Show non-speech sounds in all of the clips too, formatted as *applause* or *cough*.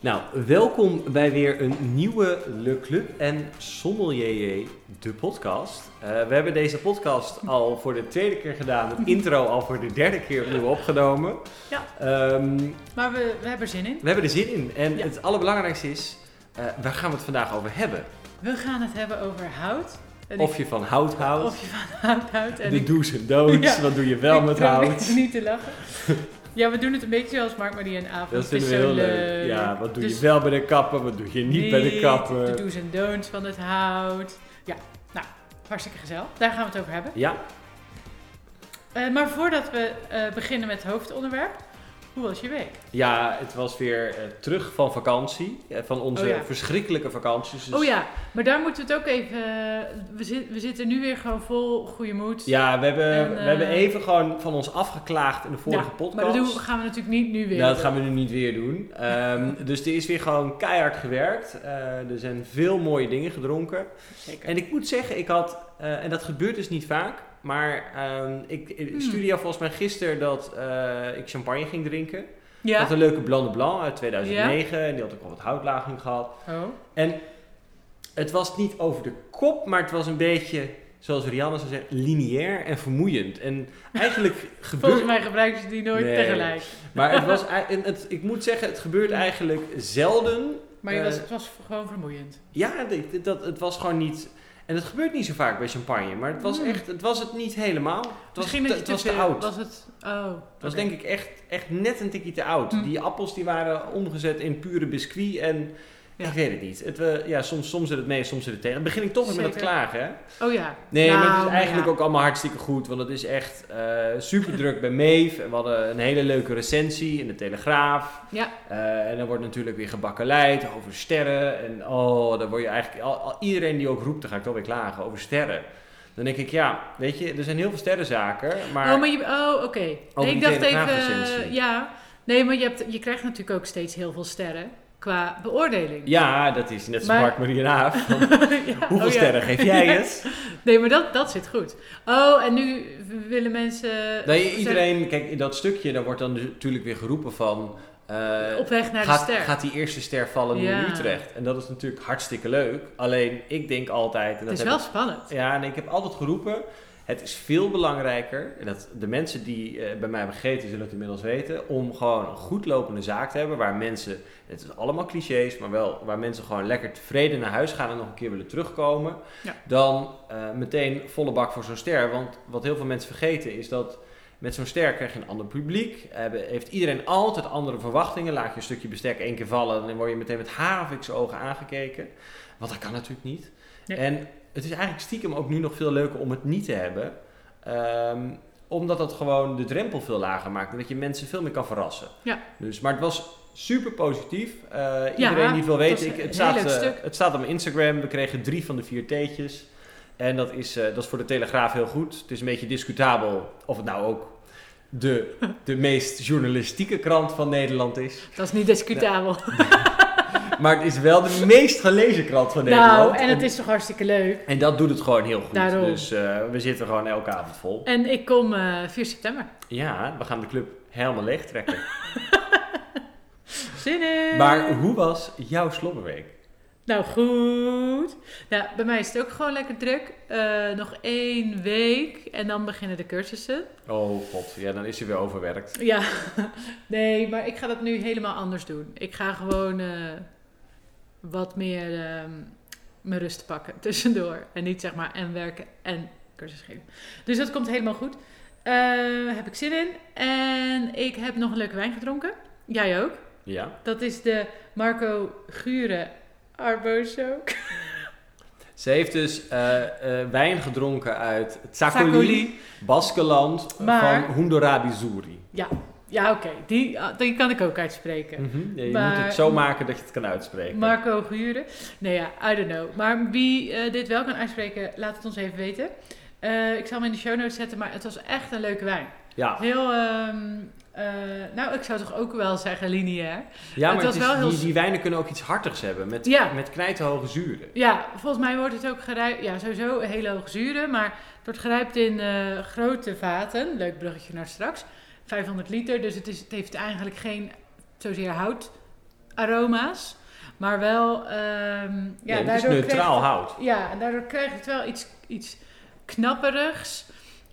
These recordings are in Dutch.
Nou, welkom bij weer een nieuwe Le Club en Sommelier, de podcast. Uh, we hebben deze podcast al voor de tweede keer gedaan, het intro al voor de derde keer opnieuw opgenomen. Ja, Ehm, maar we, we hebben er zin in. we hebben er zin in en Ja. het allerbelangrijkste is, eh, waar gaan we het vandaag over hebben? We gaan het hebben over hout. En Of ik- je van hout houdt, of je van hout houdt. En de ik- do's en don'ts, Ja. wat doe je wel ik met hout? niet te lachen. Ja, we doen het een beetje zoals Mark Marie en avond. Dat vinden we heel leuk. leuk. Ja, wat doe Dus je wel bij de kapper, wat doe je niet bij de De kapper? do's en don'ts van het hout. Ja, nou, hartstikke gezellig. Daar gaan we het over hebben. Ja, Eh, maar voordat we eh, beginnen met het hoofdonderwerp, hoe was je week? ja, het was weer eh, terug van vakantie, eh, van onze Oh ja. verschrikkelijke vakanties. Dus Oh ja, maar daar moeten we het ook even... eh, we, zit- we zitten nu weer gewoon vol goede moed. Ja, we hebben, En, we hebben even gewoon van ons afgeklaagd in de vorige Ja, podcast. Maar dat doen we- gaan we natuurlijk niet nu weer Nou, dat gaan we nu niet weer doen. Ehm, *laughs* dus er is weer gewoon keihard gewerkt. Er zijn veel mooie dingen gedronken. Zeker. En ik moet zeggen, ik had, en dat gebeurt dus niet vaak, maar ehm, ik, ik Hmm. stuurde jou volgens mij gisteren dat eh, ik champagne ging drinken. Ik Ja? had een leuke Blanc de Blanc uit 2009 en die had ook al wat houtlaging gehad. Oh. En het was niet over de kop, maar het was een beetje, zoals Rianne zou zeggen, lineair en vermoeiend. En eigenlijk *laughs* gebeurt... Volgens mij gebruiken ze die nooit Nee. tegelijk. Maar het was, *laughs* en het, ik moet zeggen, het gebeurt eigenlijk zelden. Maar je Eh, was, het was gewoon vermoeiend. Ja, dat, het was gewoon niet... En het gebeurt niet zo vaak bij champagne, maar het was, Hmm. echt, het, was het niet helemaal. Het was, te, dat het was te oud. Was het... Oh. Het was denk ik echt, echt net een tikje te oud. Hmm. Die appels die waren omgezet in pure biscuit en... Ja. Ik weet het niet. Het, we- ja, soms, soms zit het mee, soms zit het tegen. Dan begin ik toch weer met het klagen, hè? Oh ja. Nee, Nou, maar het is maar eigenlijk ja. ook allemaal hartstikke goed. Want het is echt super druk bij Maeve. En we hadden een hele leuke recensie in de Telegraaf. Ja. Eh, en dan wordt natuurlijk weer gebakkeleid over sterren. En oh, dan word je eigenlijk... Al, al- iedereen die ook roept, dan ga ik toch weer klagen over sterren. Dan denk ik, ja, weet je, er zijn heel veel sterrenzaken. Maar, oh, maar je... Oh, oké. Nee, ik dacht even... Eh, ja. Nee, maar je, hebt, je krijgt natuurlijk ook steeds heel veel sterren qua beoordeling. ja, dat is net zo Maar- Mark Marie en Aaf. Want *laughs* Ja, Hoeveel oh ja. sterren geef jij het? Nee, maar dat, dat zit goed. Oh, en nu willen mensen... Nee, iedereen, kijk, in dat stukje, daar wordt dan natuurlijk weer geroepen van... eh, Op weg naar gaat, de ster. gaat die eerste ster vallen nu in Utrecht? En dat is natuurlijk hartstikke leuk. Alleen, ik denk altijd... En het dat is heb wel ik- spannend. ja, en ik heb altijd geroepen... Het is veel belangrijker, en dat de mensen die eh, bij mij hebben gegeten zullen het inmiddels weten, om gewoon een goed lopende zaak te hebben waar mensen, het is allemaal clichés, maar wel waar mensen gewoon lekker tevreden naar huis gaan en nog een keer willen terugkomen, Ja. dan eh, meteen volle bak voor zo'n ster. Want wat heel veel mensen vergeten is dat met zo'n ster krijg je een ander publiek, hebben, heeft iedereen altijd andere verwachtingen. Laat je een stukje bestek één keer vallen en dan word je meteen met havenvikse ogen aangekeken. Want dat kan natuurlijk niet. Nee. En het is eigenlijk stiekem ook nu nog veel leuker om het niet te hebben. Ehm, omdat dat gewoon de drempel veel lager maakt. En dat je mensen veel meer kan verrassen. Ja. Dus, maar het was super positief. Eh, iedereen die het wil weten. Ik, het, staat, eh, het staat op mijn Instagram. We kregen drie van de vier theetjes. En dat is, eh, dat is voor de Telegraaf heel goed. Het is een beetje discutabel of het nou ook de, de meest journalistieke krant van Nederland is. Dat is niet discutabel. Maar het is wel de meest gelezen krant van Nederland. nou, en het is toch hartstikke leuk. En dat doet het gewoon heel goed. Daarom. Dus eh, we zitten gewoon elke avond vol. En ik kom eh 4 september. Ja, we gaan de club helemaal leeg trekken. *laughs* Zin in! maar hoe was jouw slobberweek? Nou, goed. Nou, bij mij is het ook gewoon lekker druk. Eh, nog één week en dan beginnen de cursussen. Oh god, ja, dan is hij weer overwerkt. Ja, *laughs* nee, maar ik ga dat nu helemaal anders doen. Ik ga gewoon wat meer ehm, mijn rust pakken *laughs* tussendoor. En niet zeg maar en werken en cursus geven. Dus dat komt helemaal goed. Eh, heb ik zin in. En ik heb nog een leuke wijn gedronken. Jij ook. Ja. Dat is de Marco Gure Arboso. *laughs* Ze heeft dus eh, eh, wijn gedronken uit Tsakoli. Baskeland Maar- van Hoendorabi Zuri. Ja, ja oké. Die, ah, die kan ik ook uitspreken. Ja, je Maar- moet het zo maken dat je het kan uitspreken. Marco Gure. Nee ja, I don't know. Maar wie eh, dit wel kan uitspreken, laat het ons even weten. Eh, ik zal hem in de show notes zetten, maar het was echt een leuke wijn. ja, Heel, ehm, eh, nou ik zou toch ook wel zeggen lineair. ja maar was het is, wel heel die, die wijnen kunnen ook iets hartigs hebben. Met, Ja. met knijterhoge zuren. Ja, volgens mij wordt het ook gerijpt, ja sowieso hele hoge zuren, maar het wordt gerijpt in grote vaten. Leuk bruggetje naar straks. 500 liter, dus het, is, het heeft eigenlijk geen zozeer hout aroma's. Maar wel, ehm, ja, nee, het is daardoor neutraal hout. Ja, en daardoor krijgt het wel iets, iets knapperigs.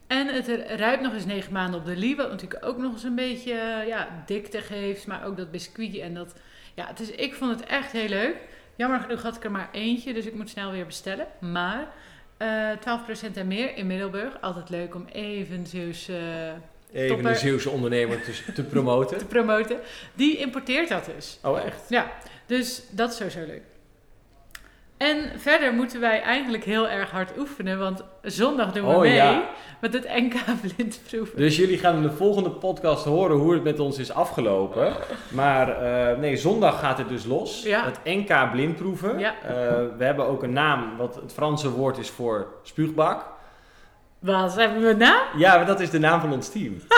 En het rijpt nog eens negen maanden op de lie, wat natuurlijk ook nog eens een beetje eh, ja, dikte geeft. Maar ook dat biscuit en dat... Ja, het is, ik vond het echt heel leuk. Jammer genoeg had ik er maar eentje, dus ik moet snel weer bestellen. Maar eh 12% en meer in Middelburg. Altijd leuk om even Zeus eh, Even Topper. een Zeeuwse ondernemer te, te promoten. *laughs* te promoten. Die importeert dat dus. Oh, echt? Ja, dus dat is sowieso leuk. En verder moeten wij eigenlijk heel erg hard oefenen, want zondag doen we Oh, mee ja. met het NK blindproeven. Dus jullie gaan in de volgende podcast horen hoe het met ons is afgelopen. Maar eh, nee, zondag gaat het dus los. Ja. Het NK blindproeven. Ja. Eh, we hebben ook een naam, wat het Franse woord is voor spuugbak. Wat hebben we na? Ja, maar dat is de naam van ons team. *laughs*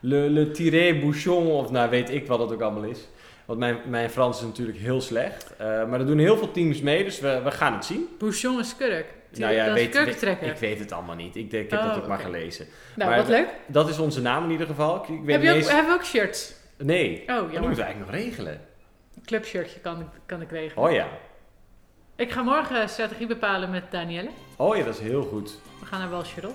Le, le tiré bouchon, of nou weet ik wat dat ook allemaal is. Want mijn, mijn Frans is natuurlijk heel slecht. Eh, maar er doen heel veel teams mee, dus we, we gaan het zien. Bouchon is kurk. Nou ja, weet, ik weet het allemaal niet. Ik, denk- ik heb Oh, dat ook maar gelezen. nou, maar wat leuk. Dat is onze naam in ieder geval. Ik, ik weet Heb je ook, eens- hebben we ook shirts? Nee, Oh, dat moeten we eigenlijk nog regelen. Een clubshirtje kan, ik- kan ik regelen. Oh ja. Ik ga morgen strategie bepalen met Danielle. Oh ja, dat is heel goed. We gaan naar Walsjerot.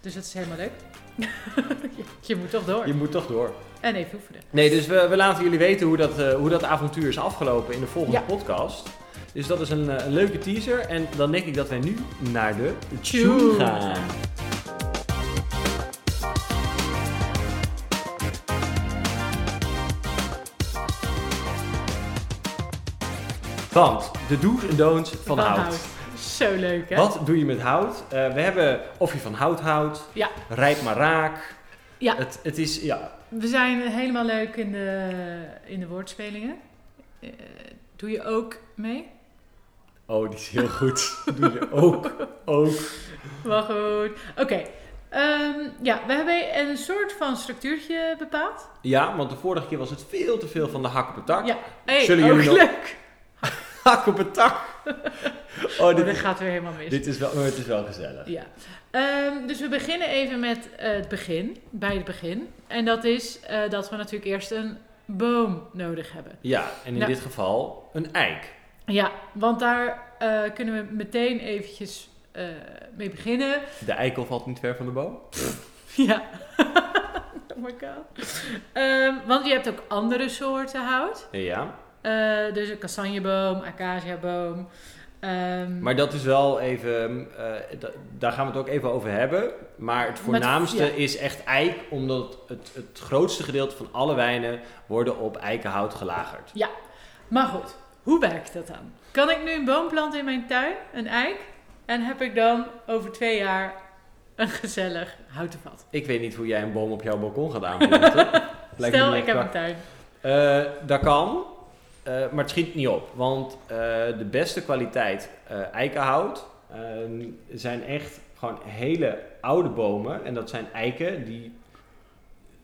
Dus dat is helemaal leuk. *laughs* je, moet toch door. Je moet toch door. En even oefenen. Nee, dus we, we laten jullie weten hoe dat, eh, hoe dat avontuur is afgelopen in de volgende Ja. podcast. Dus dat is een, eh, een leuke teaser. En dan denk ik dat wij nu naar de tune gaan. Want de do's en don'ts van, hout. Zo leuk, hè? Wat doe je met hout? Eh, we hebben of je van hout houdt, Ja. rijp maar raak. Ja. Het, het is, ja, We zijn helemaal leuk in de, in de woordspelingen. Eh, doe je ook mee? oh, die is heel goed. doe je ook, ook. Wel goed. Oké. Ehm, ja, we hebben een soort van structuurtje bepaald. Ja, want de vorige keer was het veel te veel van de hak op het tak. Ja. Hey, Zullen jullie nog- leuk. Op het *laughs* tak. Oh, Oh, dit, gaat weer helemaal mis. dit is wel, oh, het is wel gezellig. Ja. Ehm, dus we beginnen even met eh, het begin, bij het begin. En dat is eh, dat we natuurlijk eerst een boom nodig hebben. Ja, en in Ja. dit geval een eik. Ja, want daar eh, kunnen we meteen eventjes mee beginnen. De eikel valt niet ver van de boom. *laughs* Ja. *laughs* oh my god. Ehm, want je hebt ook andere soorten hout. Ja, Eh, dus een kastanjeboom, acaciaboom. Ehm, maar dat is wel even, eh, da- daar gaan we het ook even over hebben. Maar het voornaamste ja. is echt eik, omdat het, het grootste gedeelte van alle wijnen worden op eikenhout gelagerd. Maar goed, hoe werkt dat dan? Kan ik nu een boom planten in mijn tuin, een eik, en heb ik dan over twee jaar een gezellig houten vat? Ik weet niet hoe jij een boom op jouw balkon gaat aanplanten. *laughs* Stel, ik heb een tuin. Eh, dat kan, eh, maar het schiet niet op. Want eh, de beste kwaliteit eh, eikenhout eh, zijn echt gewoon hele oude bomen. En dat zijn eiken die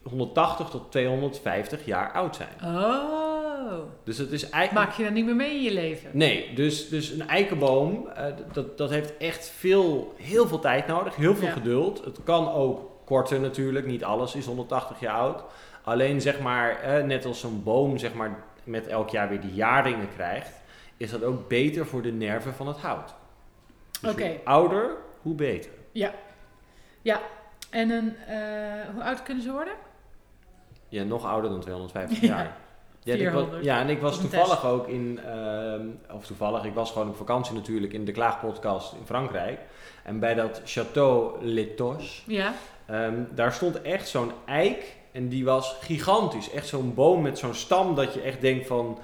180 tot 250 jaar oud zijn. Oh, Dus is maak je dat niet meer mee in je leven? Nee, dus, dus een eikenboom, dat, dat heeft echt veel, heel veel tijd nodig, heel veel Ja. geduld. Het kan ook korter natuurlijk, niet alles is 180 jaar oud. Alleen zeg maar, net als zo'n boom zeg maar, met elk jaar weer die jaarringen krijgt, is dat ook beter voor de nerven van het hout. Dus Oké. hoe ouder, hoe beter. En een, eh, hoe oud kunnen ze worden? Ja, nog ouder dan 250 Ja, jaar. *laughs* Ja, en ik was, 400. ja, en ik was toevallig ook in, ehm, of toevallig, ik was gewoon op vakantie natuurlijk in de Klaagpodcast in Frankrijk. En bij dat Château Letos, Ja. ehm, daar stond echt zo'n eik en die was gigantisch. Echt zo'n boom met zo'n stam dat je echt denkt van,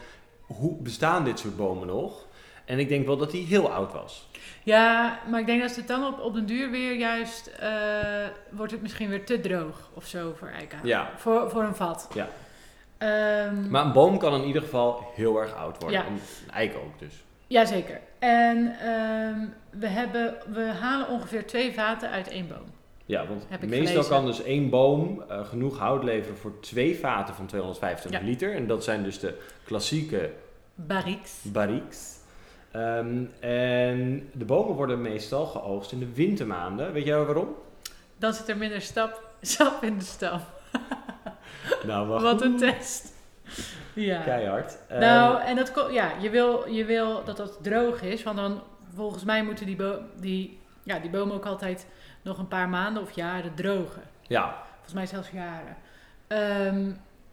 hoe bestaan dit soort bomen nog? En ik denk wel dat die heel oud was. Ja, maar ik denk dat het dan op, op den duur weer juist, eh, wordt het misschien weer te droog of zo voor eikenhout. Ja. Voor, voor een vat. Ja. Ehm, Maar een boom kan in ieder geval heel erg oud worden. Ja. En een eik ook dus. Jazeker. En ehm, we, hebben, we halen ongeveer twee vaten uit één boom. Ja, want meestal gelezen. kan dus één boom eh, genoeg hout leveren voor twee vaten van 225 Ja. liter. En dat zijn dus de klassieke Barriques. barriques. Ehm, en de bomen worden meestal geoogst in de wintermaanden. Weet jij waarom? Dan zit er minder stap, *laughs* sap in de stam. *laughs* Nou, wacht. Wat een test. Ja. Keihard. Ehm, Nou, en dat ja, je wil, je wil dat dat droog is, want dan volgens mij moeten die, bo- die, ja, die bomen ook altijd nog een paar maanden of jaren drogen. ja, Volgens mij zelfs jaren. Ehm,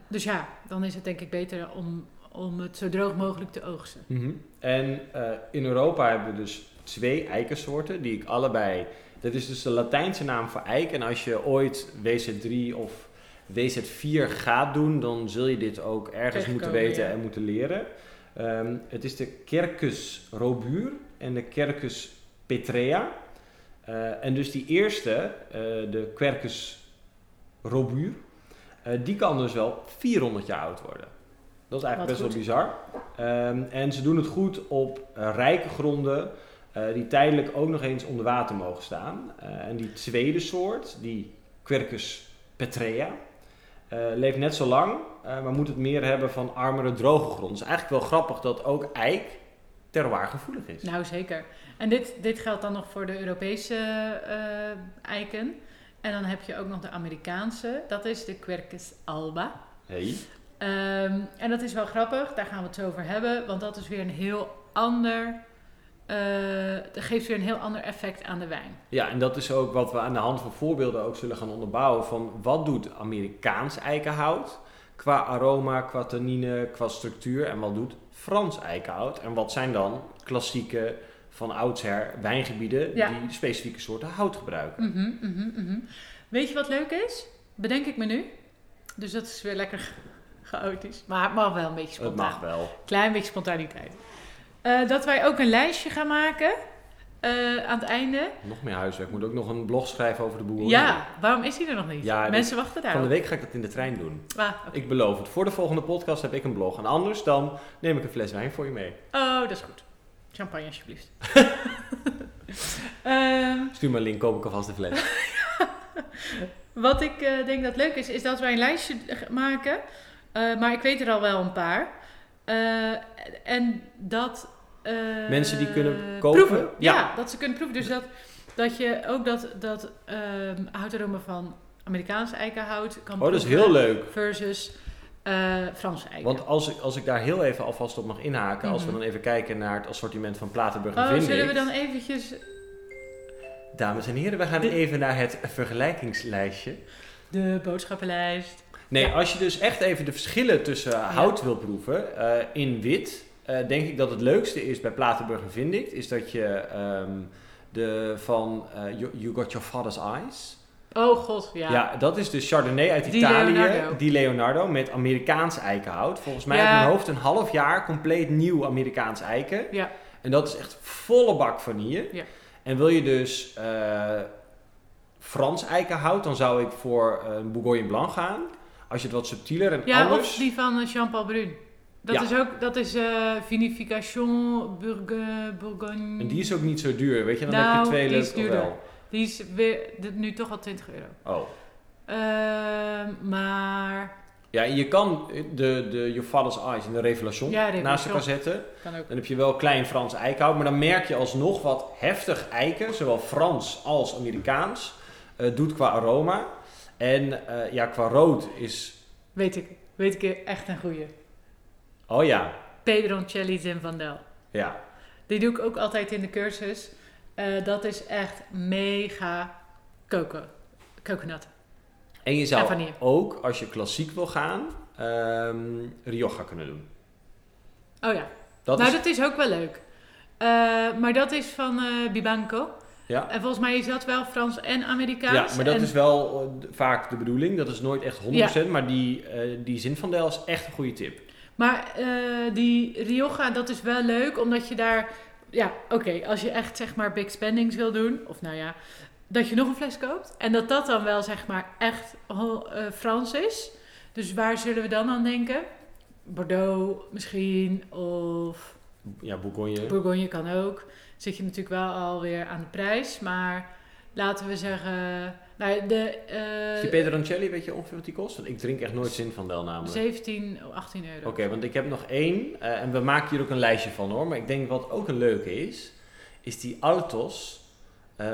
dus ja, dan is het denk ik beter om, om het zo droog mogelijk te oogsten. Mhm. En eh, in Europa hebben we dus twee eikensoorten die ik allebei. Dat is dus de Latijnse naam voor eik. En als je ooit WZ3 of WZ4 gaat doen, dan zul je dit ook ergens moeten weten ja. en moeten leren. Ehm, het is de Quercus robur en de Quercus petrea. Eh, en dus die eerste, eh, de Quercus robur, eh, die kan dus wel 400 jaar oud worden. Dat is eigenlijk Wat best wel bizar. Ehm, en ze doen het goed op rijke gronden die tijdelijk ook nog eens onder water mogen staan. En die tweede soort, die Quercus petrea, leeft net zo lang, maar moet het meer hebben van armere droge grond. Het is eigenlijk wel grappig dat ook eik terroirgevoelig is. Nou, zeker. En dit, dit geldt dan nog voor de Europese eh, eiken. En dan heb je ook nog de Amerikaanse. Dat is de Quercus alba. Hey. Ehm, en dat is wel grappig, daar gaan we het zo over hebben. Want dat is weer een heel ander... eh, dat geeft weer een heel ander effect aan de wijn. Ja, en dat is ook wat we aan de hand van voorbeelden ook zullen gaan onderbouwen. Van wat doet Amerikaans eikenhout qua aroma, qua tannine, qua structuur. En wat doet Frans eikenhout. En wat zijn dan klassieke van oudsher wijngebieden Ja. die specifieke soorten hout gebruiken. Mhm, mhm, mhm. Weet je wat leuk is? Bedenk ik me nu. Dus dat is weer lekker *laughs* chaotisch. Maar het mag wel een beetje Het spontaan. mag wel. Klein beetje spontaniteit. Eh, dat wij ook een lijstje gaan maken eh, aan het einde. Nog meer huiswerk. Ik moet ook nog een blog schrijven over de boeren. Ja, waarom is die er nog niet? Ja, Mensen wachten daar. Van de week ga ik dat in de trein doen. Ah. Ik beloof het. Voor de volgende podcast heb ik een blog. En anders dan neem ik een fles wijn voor je mee. Oh, dat is goed. Champagne alsjeblieft. *laughs* Ehm, Stuur me een link, koop ik alvast de fles. *laughs* wat ik eh, denk dat leuk is, is dat wij een lijstje maken. Eh, maar ik weet er al wel een paar. En dat... eh, Mensen die kunnen kopen? Proeven. Ja. Ja. dat ze kunnen proeven. Dus dat, dat je ook dat, dat houtaroma van Amerikaans eikenhout kan Oh, dat is proeven heel leuk. Versus eh Franse eiken. Want als ik, als ik daar heel even alvast op mag inhaken, als we Mhm. dan even kijken naar het assortiment van Platenburg en Oh, zullen we dan eventjes Dames en heren, we gaan De- even naar het vergelijkingslijstje. de boodschappenlijst... Nee, Ja. als je dus echt even de verschillen tussen hout wil proeven eh, in wit, eh, denk ik dat het leukste is bij Platenburg en Vindic, is dat je ehm, de van eh, you, You Got Your Father's Eyes. Oh god, ja. Ja. dat is de Chardonnay uit Die Italië, Leonardo. die Leonardo, met Amerikaans eikenhout. Volgens mij Ja. uit mijn hoofd een half jaar compleet nieuw Amerikaans eiken. Ja. En dat is echt volle bak vanille. Ja. En wil je dus eh, Frans eikenhout, dan zou ik voor een Bourgogne Blanc gaan. Als je het wat subtieler en Ja, anders... of die van Jean-Paul Brun. Dat Ja. is ook, dat is eh vinification Bourgogne, Bourgogne. En die is ook niet zo duur, weet je? Dan heb Nou, je twee die is leuke wel. Die is weer, nu toch al 20 euro. Oh. Ehm, maar, Ja, je kan de, de Your Father's Eyes en de Revelation Ja, Revelation. naast elkaar zetten. kan ook. Dan heb je wel klein Frans eikenhout, maar dan merk je alsnog wat heftig eiken, zowel Frans als Amerikaans, eh, doet qua aroma. En eh, ja, qua rood is... Weet ik, weet ik echt een goeie. Oh ja, Pedroncelli Zinfandel. ja. Die doe ik ook altijd in de cursus. Eh, dat is echt mega coco. Coconut. En je zou ook, als je klassiek wil gaan, ehm Rioja kunnen doen. Oh ja. Dat nou, is, dat is ook wel leuk. Eh, maar dat is van eh, Bibanco. ja. En volgens mij is dat wel Frans en Amerikaans. ja, maar dat En- is wel vaak de bedoeling. Dat is nooit echt 100%, maar die, eh die zin van Del is echt een goede tip. Maar eh, die Rioja, dat is wel leuk, omdat je daar... Ja, oké, als je echt zeg maar big spendings wil doen, of nou ja, dat je nog een fles koopt. En dat dat dan wel zeg maar echt eh, Frans is. Dus waar zullen we dan aan denken? Bordeaux misschien, of Ja, Bourgogne. Bourgogne kan ook. Zit je natuurlijk wel alweer aan de prijs, maar laten we zeggen... Nou, de, eh, Is die Peter Rancelli, weet je ongeveer wat die kost? Want ik drink echt nooit zin van Del namelijk. 17, 18 euro. Oké, want ik heb nog één. eh, en we maken hier ook een lijstje van hoor. Maar ik denk wat ook een leuke is, is die Altos. eh,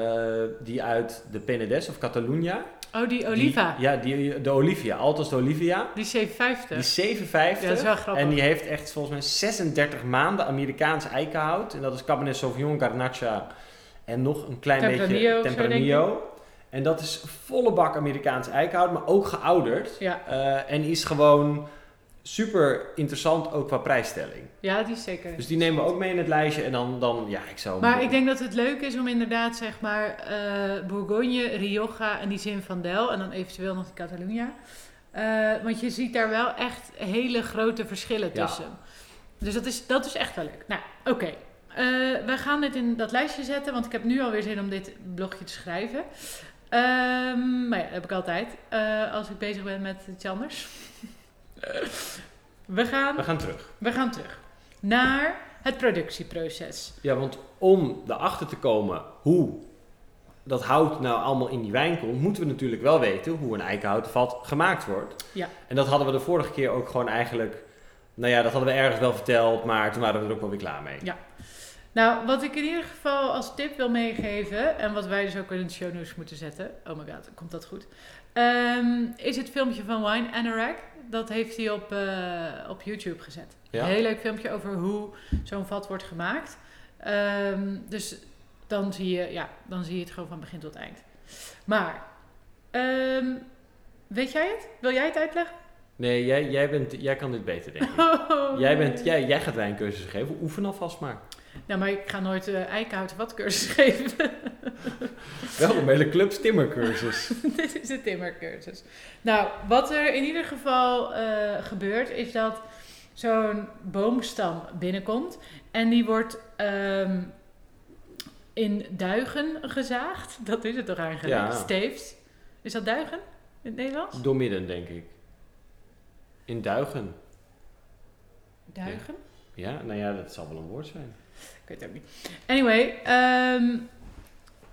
die uit de Penedès of Catalunya. Oh, die Die- Oliva. ja, die, de Olivia, Altos de Olivia. Die, is 57. Die is 57. Ja, dat is wel grappig. En die heeft echt volgens mij 36 maanden Amerikaans eikenhout. En dat is Cabernet Sauvignon, Garnacha en nog een klein Tempranillo beetje Tempranillo. En dat is volle bak Amerikaans eikenhout, maar ook geouderd. Ja. Eh, en is gewoon super interessant ook qua prijsstelling. ja, die is zeker. Dus die nemen we ook mee in het lijstje. En dan, dan ja, ik zou... Maar ik denk dat het leuk is om inderdaad, zeg maar, eh, Bourgogne, Rioja en die Zin van Del en dan eventueel nog de Catalunya. Eh, want je ziet daar wel echt hele grote verschillen Ja. tussen. Dus dat is, dat is echt wel leuk. Nou, oké. We gaan dit in dat lijstje zetten, want ik heb nu alweer zin om dit blogje te schrijven. Ehm, maar ja, dat heb ik altijd eh, als ik bezig ben met iets anders. *laughs* we, gaan, We gaan terug. we gaan terug naar het productieproces. Ja, want om erachter te komen hoe dat hout nou allemaal in die wijn komt, moeten we natuurlijk wel weten hoe een eikenhouten vat gemaakt wordt. Ja. En dat hadden we de vorige keer ook gewoon eigenlijk, nou ja, dat hadden we ergens wel verteld, maar toen waren we er ook wel weer klaar mee. Nou, wat ik in ieder geval als tip wil meegeven, en wat wij dus ook in de show notes moeten zetten, oh my god, komt dat goed, Ehm, is het filmpje van Wine Anorak. Dat heeft hij op, eh, op YouTube gezet. Ja? Een heel leuk filmpje over hoe zo'n vat wordt gemaakt. Ehm, dus dan zie, je, ja, dan zie je het gewoon van begin tot eind. Maar, ehm, weet jij het? Wil jij het uitleggen? Nee, jij, jij, bent, jij kan dit beter, denk ik. *laughs* Jij, bent, jij, jij gaat wijncursussen geven, oefen alvast maar. Nou, maar ik ga nooit uh, eikenhouten vatcursus *laughs* geven. Wel een hele club timmercursus. *laughs* Dit is de timmercursus. Nou, wat er in ieder geval eh, gebeurt, is dat zo'n boomstam binnenkomt. En die wordt ehm, in duigen gezaagd. Dat is het toch eigenlijk? Ja. Steefs. Is dat duigen in het Nederlands? Doormidden, denk ik. In Duigen. Duigen? Ja, nou ja, dat zal wel een woord zijn. Ik weet het ook niet. Anyway, ehm,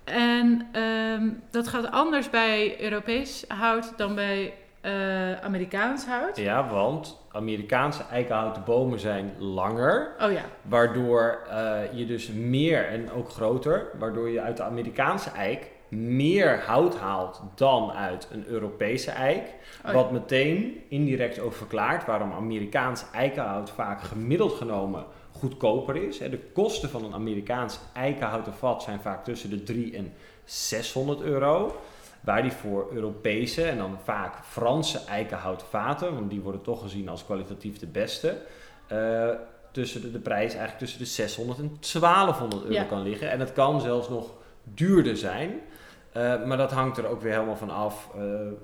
en ehm, dat gaat anders bij Europees hout dan bij eh, Amerikaans hout. Ja, want Amerikaanse eikenhouten bomen zijn langer. Oh ja, Waardoor eh, je dus meer en ook groter, waardoor je uit de Amerikaanse eik meer hout haalt dan uit een Europese eik. Oh, Wat meteen indirect ook verklaart waarom Amerikaans eikenhout vaak gemiddeld genomen goedkoper is. De kosten van een Amerikaans eikenhouten vat zijn vaak tussen de 3 en 600 euro. Waar die voor Europese en dan vaak Franse eikenhouten vaten, want die worden toch gezien als kwalitatief de beste, eh, tussen de, de prijs eigenlijk tussen de 600 en 1200 euro Ja. kan liggen. En het kan zelfs nog duurder zijn. Eh, maar dat hangt er ook weer helemaal van af. eh,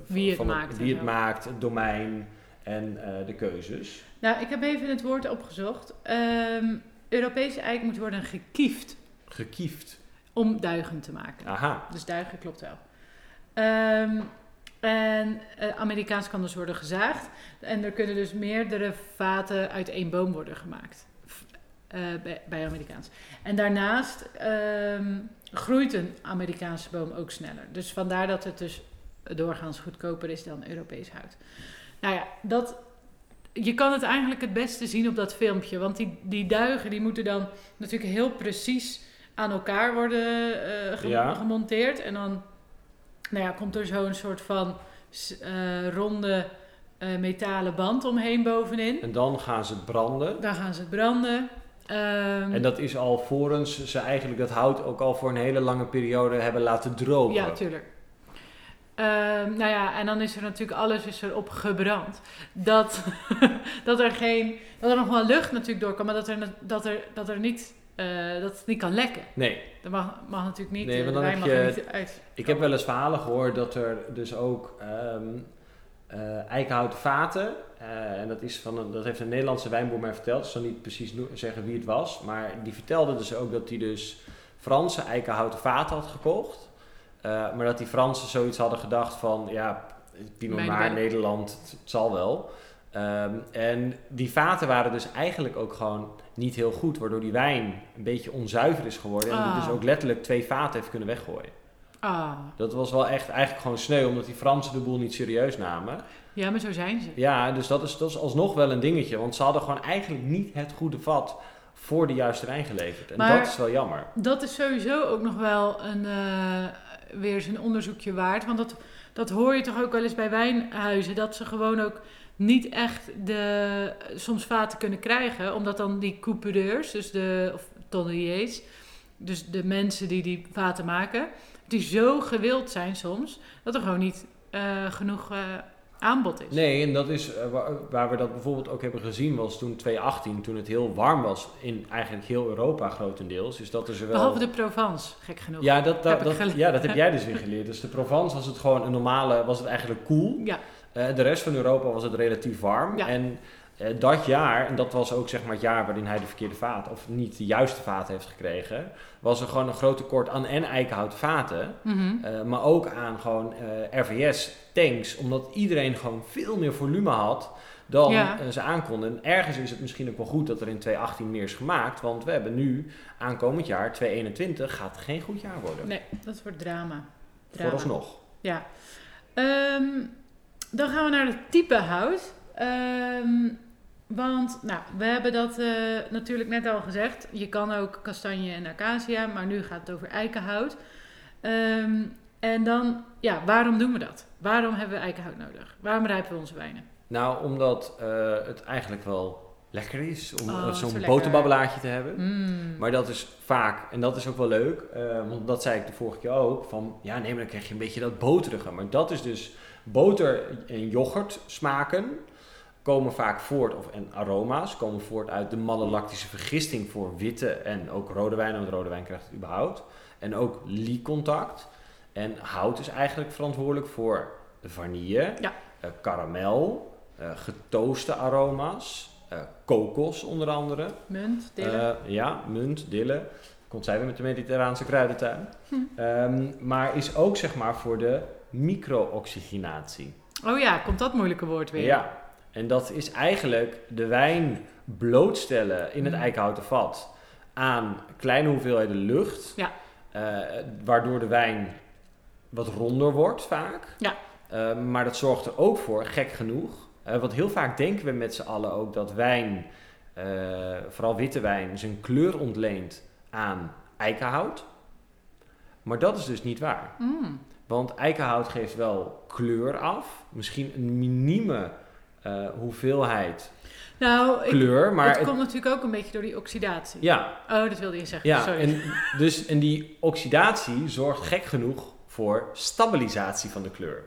Wie het van maakt Wie het maakt, het domein en eh, de keuzes. Nou, ik heb even het woord opgezocht. Ehm, Europese eik moet worden gekiefd Gekiefd. om duigen te maken. Aha. Dus duigen klopt wel. Ehm, en eh, Amerikaans kan dus worden gezaagd. En er kunnen dus meerdere vaten uit één boom worden gemaakt. Eh, bij, bij Amerikaans. En daarnaast ehm, groeit een Amerikaanse boom ook sneller. Dus vandaar dat het dus doorgaans goedkoper is dan Europees hout. Nou ja, dat, je kan het eigenlijk het beste zien op dat filmpje. Want die, die duigen die moeten dan natuurlijk heel precies aan elkaar worden eh, gem- Ja. gemonteerd. En dan nou ja, komt er zo'n soort van eh, ronde eh, metalen band omheen bovenin. En dan gaan ze branden. Daar gaan ze het branden. Ehm, En dat is al vorens ze eigenlijk dat hout ook al voor een hele lange periode hebben laten drogen. Ja, tuurlijk. Ehm, nou ja, en dan is er natuurlijk alles is erop gebrand. Dat, *laughs* dat er geen, dat er nog wel lucht natuurlijk door kan, maar dat er, dat er, dat er niet, eh, dat het niet kan lekken. Nee, Dat mag, mag natuurlijk niet, Nee, eh, want dan heb je- niet uit. ik heb wel eens verhalen gehoord dat er dus ook ehm eh, eikenhouten vaten, en dat, is van een, dat heeft een Nederlandse wijnboer mij verteld, ik zal niet precies zeggen wie het was, maar die vertelde dus ook dat hij dus Franse eikenhouten vaten had gekocht. Eh, maar dat die Fransen zoiets hadden gedacht van, ja, Pinot wijn. Nederland, het, zal wel. Ehm, en die vaten waren dus eigenlijk ook gewoon niet heel goed, waardoor die wijn een beetje onzuiver is geworden. En die Ah. dus ook letterlijk twee vaten heeft kunnen weggooien. Ah, Dat was wel echt eigenlijk gewoon sneu, omdat die Fransen de boel niet serieus namen. ja, maar zo zijn ze. Ja, dus dat is, dat is alsnog wel een dingetje, want ze hadden gewoon eigenlijk niet het goede vat voor de juiste wijn geleverd. En Maar- dat is wel jammer. Dat is sowieso ook nog wel een, eh, weer een onderzoekje waard. Want dat dat hoor je toch ook wel eens bij wijnhuizen, dat ze gewoon ook niet echt de, soms vaten kunnen krijgen, omdat dan die coupureurs, dus de of tonneliers, dus de mensen die die vaten maken, die zo gewild zijn soms, dat er gewoon niet eh, genoeg eh, aanbod is. Nee, en dat is eh, waar, waar we dat bijvoorbeeld ook hebben gezien, was toen 2018, toen het heel warm was in eigenlijk heel Europa grotendeels. Dus dat is er wel... Behalve de Provence, gek genoeg. Ja, dat, dat, Heb dat- ja, dat heb *laughs* jij dus weer geleerd. Dus de Provence was het gewoon een normale, was het eigenlijk koel. Ja, Eh, de rest van Europa was het relatief warm. Ja. En dat jaar, en dat was ook zeg maar het jaar waarin hij de verkeerde vaat, of niet de juiste vaat heeft gekregen, was er gewoon een groot tekort aan en eikenhouten vaten. Mhm. eh, maar ook aan gewoon eh, RVS tanks, omdat iedereen gewoon veel meer volume had dan Ja. eh, ze aankonden. En ergens is het misschien ook wel goed dat er in 2018 meer is gemaakt, want we hebben nu aankomend jaar, 2021, gaat geen goed jaar worden. nee, dat wordt drama. drama. Vooralsnog. Ja. Ehm, dan gaan we naar het type hout. Ehm, want, nou, we hebben dat eh, natuurlijk net al gezegd. Je kan ook kastanje en acacia, maar nu gaat het over eikenhout. Ehm, en dan, ja, waarom doen we dat? Waarom hebben we eikenhout nodig? Waarom rijpen we onze wijnen? Nou, omdat eh, het eigenlijk wel lekker is om Oh, eh, zo zo'n lekker. boterbabbelaartje te hebben. Mm. Maar dat is vaak, en dat is ook wel leuk, eh, want dat zei ik de vorige keer ook, van ja nee, maar dan krijg je een beetje dat boterige. Maar dat is dus boter en yoghurt smaken komen vaak voort, of en aroma's komen voort uit de malolactische vergisting voor witte en ook rode wijn, want rode wijn krijgt het überhaupt. En ook liecontact. En hout is eigenlijk verantwoordelijk voor vanille, Ja. eh, karamel, eh getooste aroma's, eh, kokos onder andere. Munt, dille. Ja, munt, dille. Komt zij weer met de mediterraanse kruidentuin. Hm. Ehm, maar is ook zeg maar voor de micro-oxygenatie. oh ja, komt dat moeilijke woord weer. Ja, en dat is eigenlijk de wijn blootstellen in het Mm. eikenhouten vat aan kleine hoeveelheden lucht. Ja. eh, waardoor de wijn wat ronder wordt vaak. Ja. Eh, maar dat zorgt er ook voor, gek genoeg. eh, want heel vaak denken we met z'n allen ook dat wijn, vooral witte wijn, zijn kleur ontleent aan eikenhout. Maar dat is dus niet waar. Mm. Want eikenhout geeft wel kleur af. Misschien een minieme eh, hoeveelheid Nou, ik, kleur. Maar het het- komt natuurlijk ook een beetje door die oxidatie. ja, Oh, dat wilde je zeggen. ja Sorry. en, dus, en die oxidatie zorgt gek genoeg voor stabilisatie van de kleur.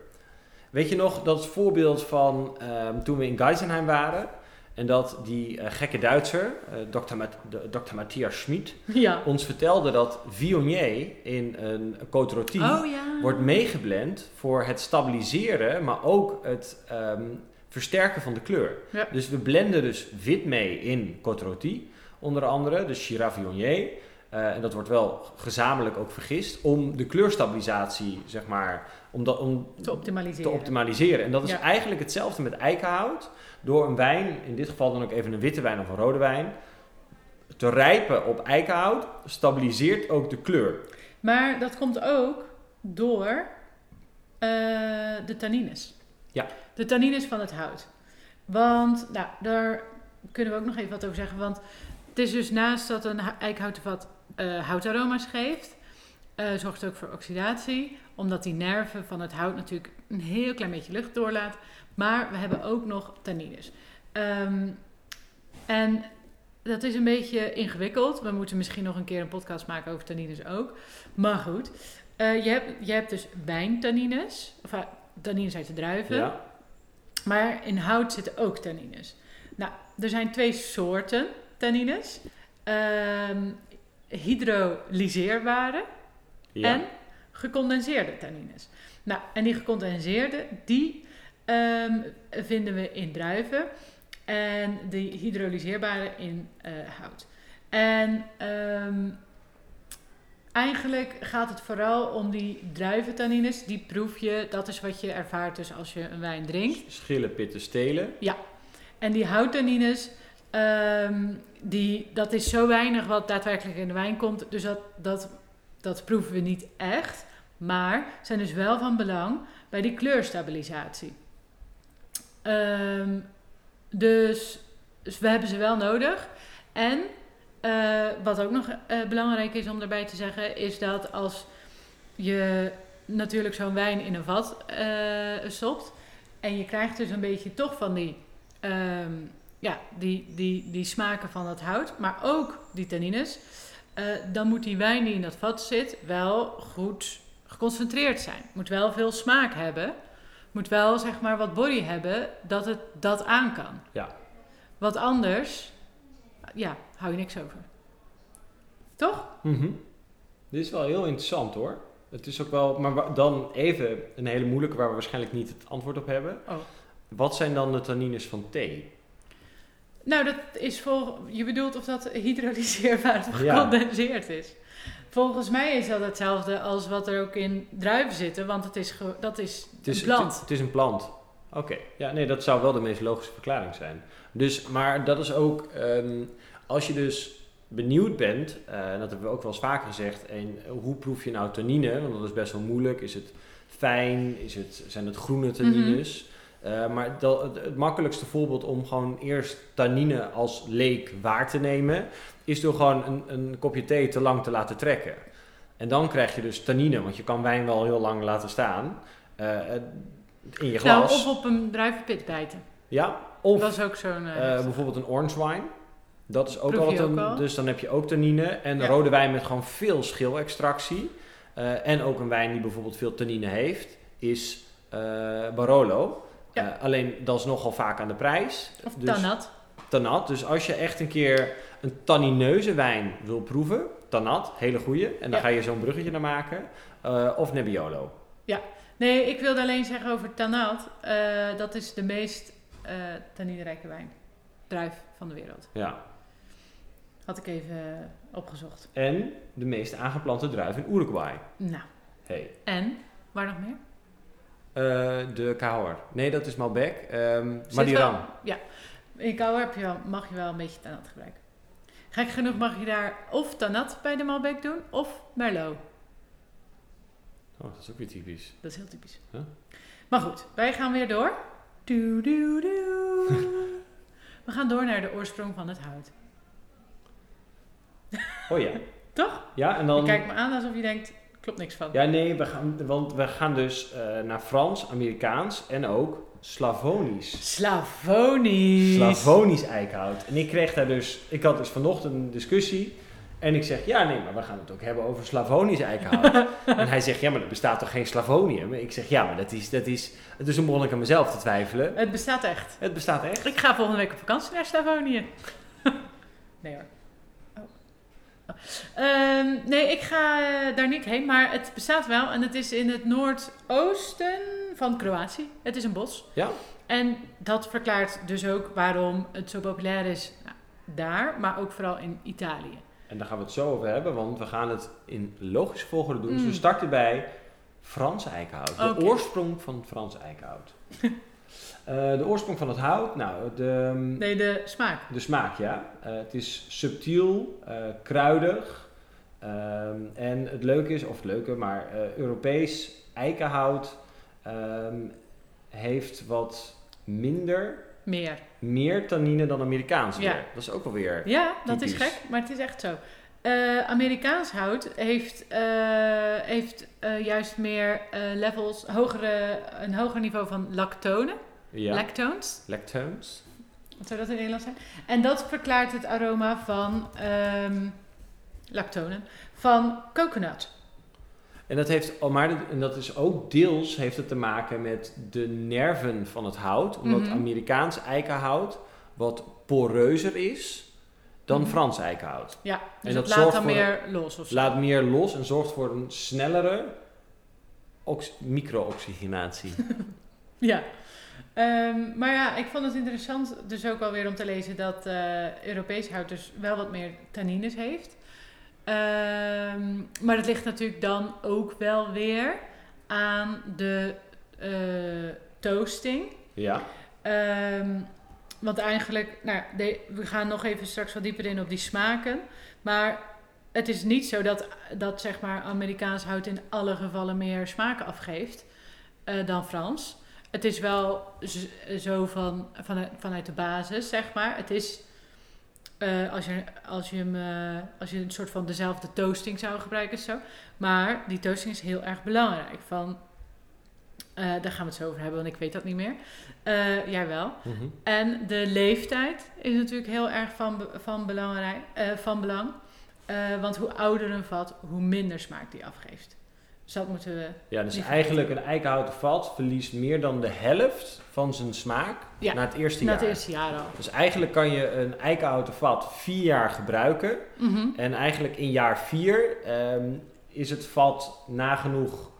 Weet je nog dat voorbeeld van ehm, toen we in Geisenheim waren... en dat die eh, gekke Duitser, eh, Dr. Matthias Schmid... Ja. ons vertelde dat Viognier in een Côte Rôtie... Oh ja. wordt meegeblend voor het stabiliseren, maar ook het ehm, versterken van de kleur. Ja. Dus we blenden dus wit mee in Côte Rôtie, onder andere, dus Shiraz Viognier. Eh, en dat wordt wel gezamenlijk ook vergist om de kleurstabilisatie, zeg maar, om, dat, om Te optimaliseren. te optimaliseren. En dat is Ja. eigenlijk hetzelfde met eikenhout. Door een wijn, in dit geval dan ook even een witte wijn of een rode wijn, te rijpen op eikenhout, stabiliseert ook de kleur. Maar dat komt ook door eh, de tannines. Ja. De tannines van het hout. Want, nou, daar kunnen we ook nog even wat over zeggen. Want het is dus naast dat een eikenhouten vat eh, houtaroma's geeft, eh, zorgt het ook voor oxidatie. Omdat die nerven van het hout natuurlijk een heel klein beetje lucht doorlaat. Maar we hebben ook nog tannines. Ehm, en dat is een beetje ingewikkeld. We moeten misschien nog een keer een podcast maken over tannines ook. Maar goed, eh, je, hebt, je hebt dus wijntannines. Of tannines uit de druiven. Ja? Maar in hout zitten ook tannines. Nou, er zijn twee soorten tannines. Ehm hydrolyseerbare Ja. en gecondenseerde tannines. Nou, en die gecondenseerde, die ehm, vinden we in druiven. En die hydrolyseerbare in eh, hout. En ehm, eigenlijk gaat het vooral om die druiventannines. Die proef je, dat is wat je ervaart dus als je een wijn drinkt. Schillen, pitten, stelen. En die houttannines, ehm, die, dat is zo weinig wat daadwerkelijk in de wijn komt. Dus dat, dat, dat proeven we niet echt. Maar zijn dus wel van belang bij die kleurstabilisatie. Ehm, dus, dus we hebben ze wel nodig. En eh, wat ook nog eh, belangrijk is om daarbij te zeggen, is dat als je natuurlijk zo'n wijn in een vat eh, stopt. En je krijgt dus een beetje toch van die, ehm, ja, die, die, die smaken van het hout, maar ook die tannines. dan moet die wijn die in dat vat zit wel goed geconcentreerd zijn. Moet wel veel smaak hebben. Moet wel zeg maar wat body hebben dat het dat aan kan. Ja. Wat anders, ja, hou je niks over. Toch? Mhm. Dit is wel heel interessant hoor. Het is ook wel, maar dan even een hele moeilijke waar we waarschijnlijk niet het antwoord op hebben. Oh. Wat zijn dan de tannines van thee? Nou, dat is vol. Je bedoelt of dat hydrolyseerbaar of Ja. gecondenseerd is. Volgens mij is dat hetzelfde als wat er ook in druiven zitten, want het is, dat is, Het is een plant. Het, het is een plant. Oké, ja, nee, dat zou wel de meest logische verklaring zijn. Dus, maar dat is ook, ehm, als je dus benieuwd bent, eh, en dat hebben we ook wel eens vaker gezegd, en hoe proef je nou tannine? Want dat is best wel moeilijk. Is het fijn? Is het, zijn het groene tannines? Eh, maar dat, het, het makkelijkste voorbeeld om gewoon eerst tannine als leek waar te nemen, is door gewoon een, een kopje thee te lang te laten trekken. En dan krijg je dus tannine, want je kan wijn wel heel lang laten staan eh, in je Nou, glas. of op een druivenpit bijten. Ja, of dat is ook zo'n... bijvoorbeeld een orange wine. Dat is ook altijd ook een, al? dus dan heb je ook tannine. En Ja. rode wijn met gewoon veel schilextractie. Eh, en ook een wijn die bijvoorbeeld veel tannine heeft, is eh, Barolo. Ja. Eh, alleen dat is nogal vaak aan de prijs. of dus, tannat. Tannat. Dus als je echt een keer een tannineuze wijn wil proeven, Tannat, hele goeie. En dan Ja. ga je zo'n bruggetje naar maken. Of Nebbiolo. Nee, ik wilde alleen zeggen over tannat. eh, dat is de meest tanninerijke wijn. Druif van de wereld. Ja. Had ik even eh, opgezocht. En de meest aangeplante druif in Uruguay. Nou, Hey. en? Waar nog meer? Eh, de Cahor. Nee, dat is Malbec. Ehm Zit Madiran. wel- Ja. In Kouwer heb je wel, mag je wel een beetje tannat gebruiken. Gek genoeg mag je daar of tannat bij de Malbec doen, of Merlot. Oh, dat is ook weer typisch. Dat is heel typisch. Huh? Maar goed, wij gaan weer door. Doe, doe, doe. We gaan door naar de oorsprong van het hout. Oh ja. Toch? Ja, en Je dan... kijkt me aan alsof je denkt, klopt niks van. Ja, nee, we gaan, want we gaan dus eh, naar Frans, Amerikaans en ook Slavonisch. Slavonisch. Slavonisch eikenhout. En ik kreeg daar dus... Ik had dus vanochtend een discussie... En ik zeg, ja nee, maar we gaan het ook hebben over Slavonisch eikenhout. *laughs* en hij zegt, ja, maar er bestaat toch geen Slavonium? Ik zeg, ja, maar dat is... Dat is dus toen begon ik aan mezelf te twijfelen. Het bestaat echt. Het bestaat echt. Ik ga volgende week op vakantie naar Slavonië. *laughs* nee hoor. Ehm, nee, ik ga eh, daar niet heen, maar het bestaat wel. En het is in het noordoosten van Kroatië. Het is een bos. Ja? En dat verklaart dus ook waarom het zo populair is nou, daar, maar ook vooral in Italië. En daar gaan we het zo over hebben, want we gaan het in logische volgorde doen. Dus Mm. we starten bij Frans eikenhout. De oorsprong van Frans eikenhout. *laughs* Eh, de oorsprong van het hout, nou, de, Nee, de smaak. de smaak, ja. Eh, het is subtiel, eh, kruidig. Ehm, en het leuke is, of het leuke, maar Europees eikenhout ehm, heeft wat minder, Meer. meer tannine dan Amerikaans Ja. weer. Dat is ook wel weer... Ja, dat is gek, maar het is echt zo. Amerikaans hout heeft, heeft juist meer levels, hogere, een hoger niveau van lactone, Ja. lactones. Lactones. Wat zou dat in Nederlands zijn? En dat verklaart het aroma van ehm lactonen, van coconut. En dat, heeft, al maar, en dat is ook deels heeft het te maken met de nerven van het hout. Omdat Mhm. Amerikaans eikenhout wat poreuzer is dan Mhm. Frans eikenhout. Ja, dus En het dat laat dan meer los of zo. Laat meer los en zorgt voor een snellere ox- micro-oxygenatie. *laughs* Ja. Ehm, maar ja, ik vond het interessant dus ook wel weer om te lezen dat eh, Europees hout dus wel wat meer tannines heeft. Ehm, maar het ligt natuurlijk dan ook wel weer aan de eh, toasting. ja. Ehm, want eigenlijk, nou, de- we gaan nog even straks wat dieper in op die smaken. Maar het is niet zo dat, dat zeg maar Amerikaans hout in alle gevallen meer smaken afgeeft eh, dan Frans. Het is wel zo van, vanuit, vanuit de basis, zeg maar. Het is eh, als, je, als, je hem, eh, als je een soort van dezelfde toasting zou gebruiken. Zo. Maar die toasting is heel erg belangrijk. Van, eh, daar gaan we het zo over hebben, want ik weet dat niet meer. Jij wel. Mhm. En de leeftijd is natuurlijk heel erg van, van, belangrijk, van belang. Want hoe ouder een vat, hoe minder smaak die afgeeft. Moeten we... Ja, dus eigenlijk een eikenhouten vat verliest meer dan de helft van zijn smaak Ja, na het eerste Na jaar. het eerste jaar al. Dus eigenlijk kan je een eikenhouten vat vier jaar gebruiken. Mhm. En eigenlijk in jaar vier ehm, is het vat nagenoeg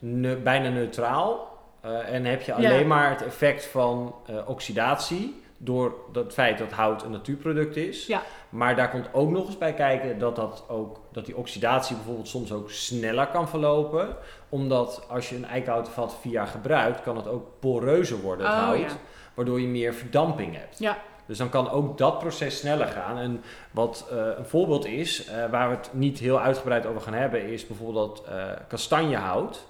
ne- bijna neutraal. Eh, en heb je Ja. alleen maar het effect van eh, oxidatie. Door het feit dat hout een natuurproduct is. Ja. Maar daar komt ook nog eens bij kijken dat, dat, ook, dat die oxidatie bijvoorbeeld soms ook sneller kan verlopen. Omdat als je een eikenhouten vat vier jaar gebruikt, kan het ook poreuzer worden, het Oh, hout. ja. Waardoor je meer verdamping hebt. Ja. Dus dan kan ook dat proces sneller gaan. En wat eh, een voorbeeld is, eh, waar we het niet heel uitgebreid over gaan hebben, is bijvoorbeeld eh, kastanjehout.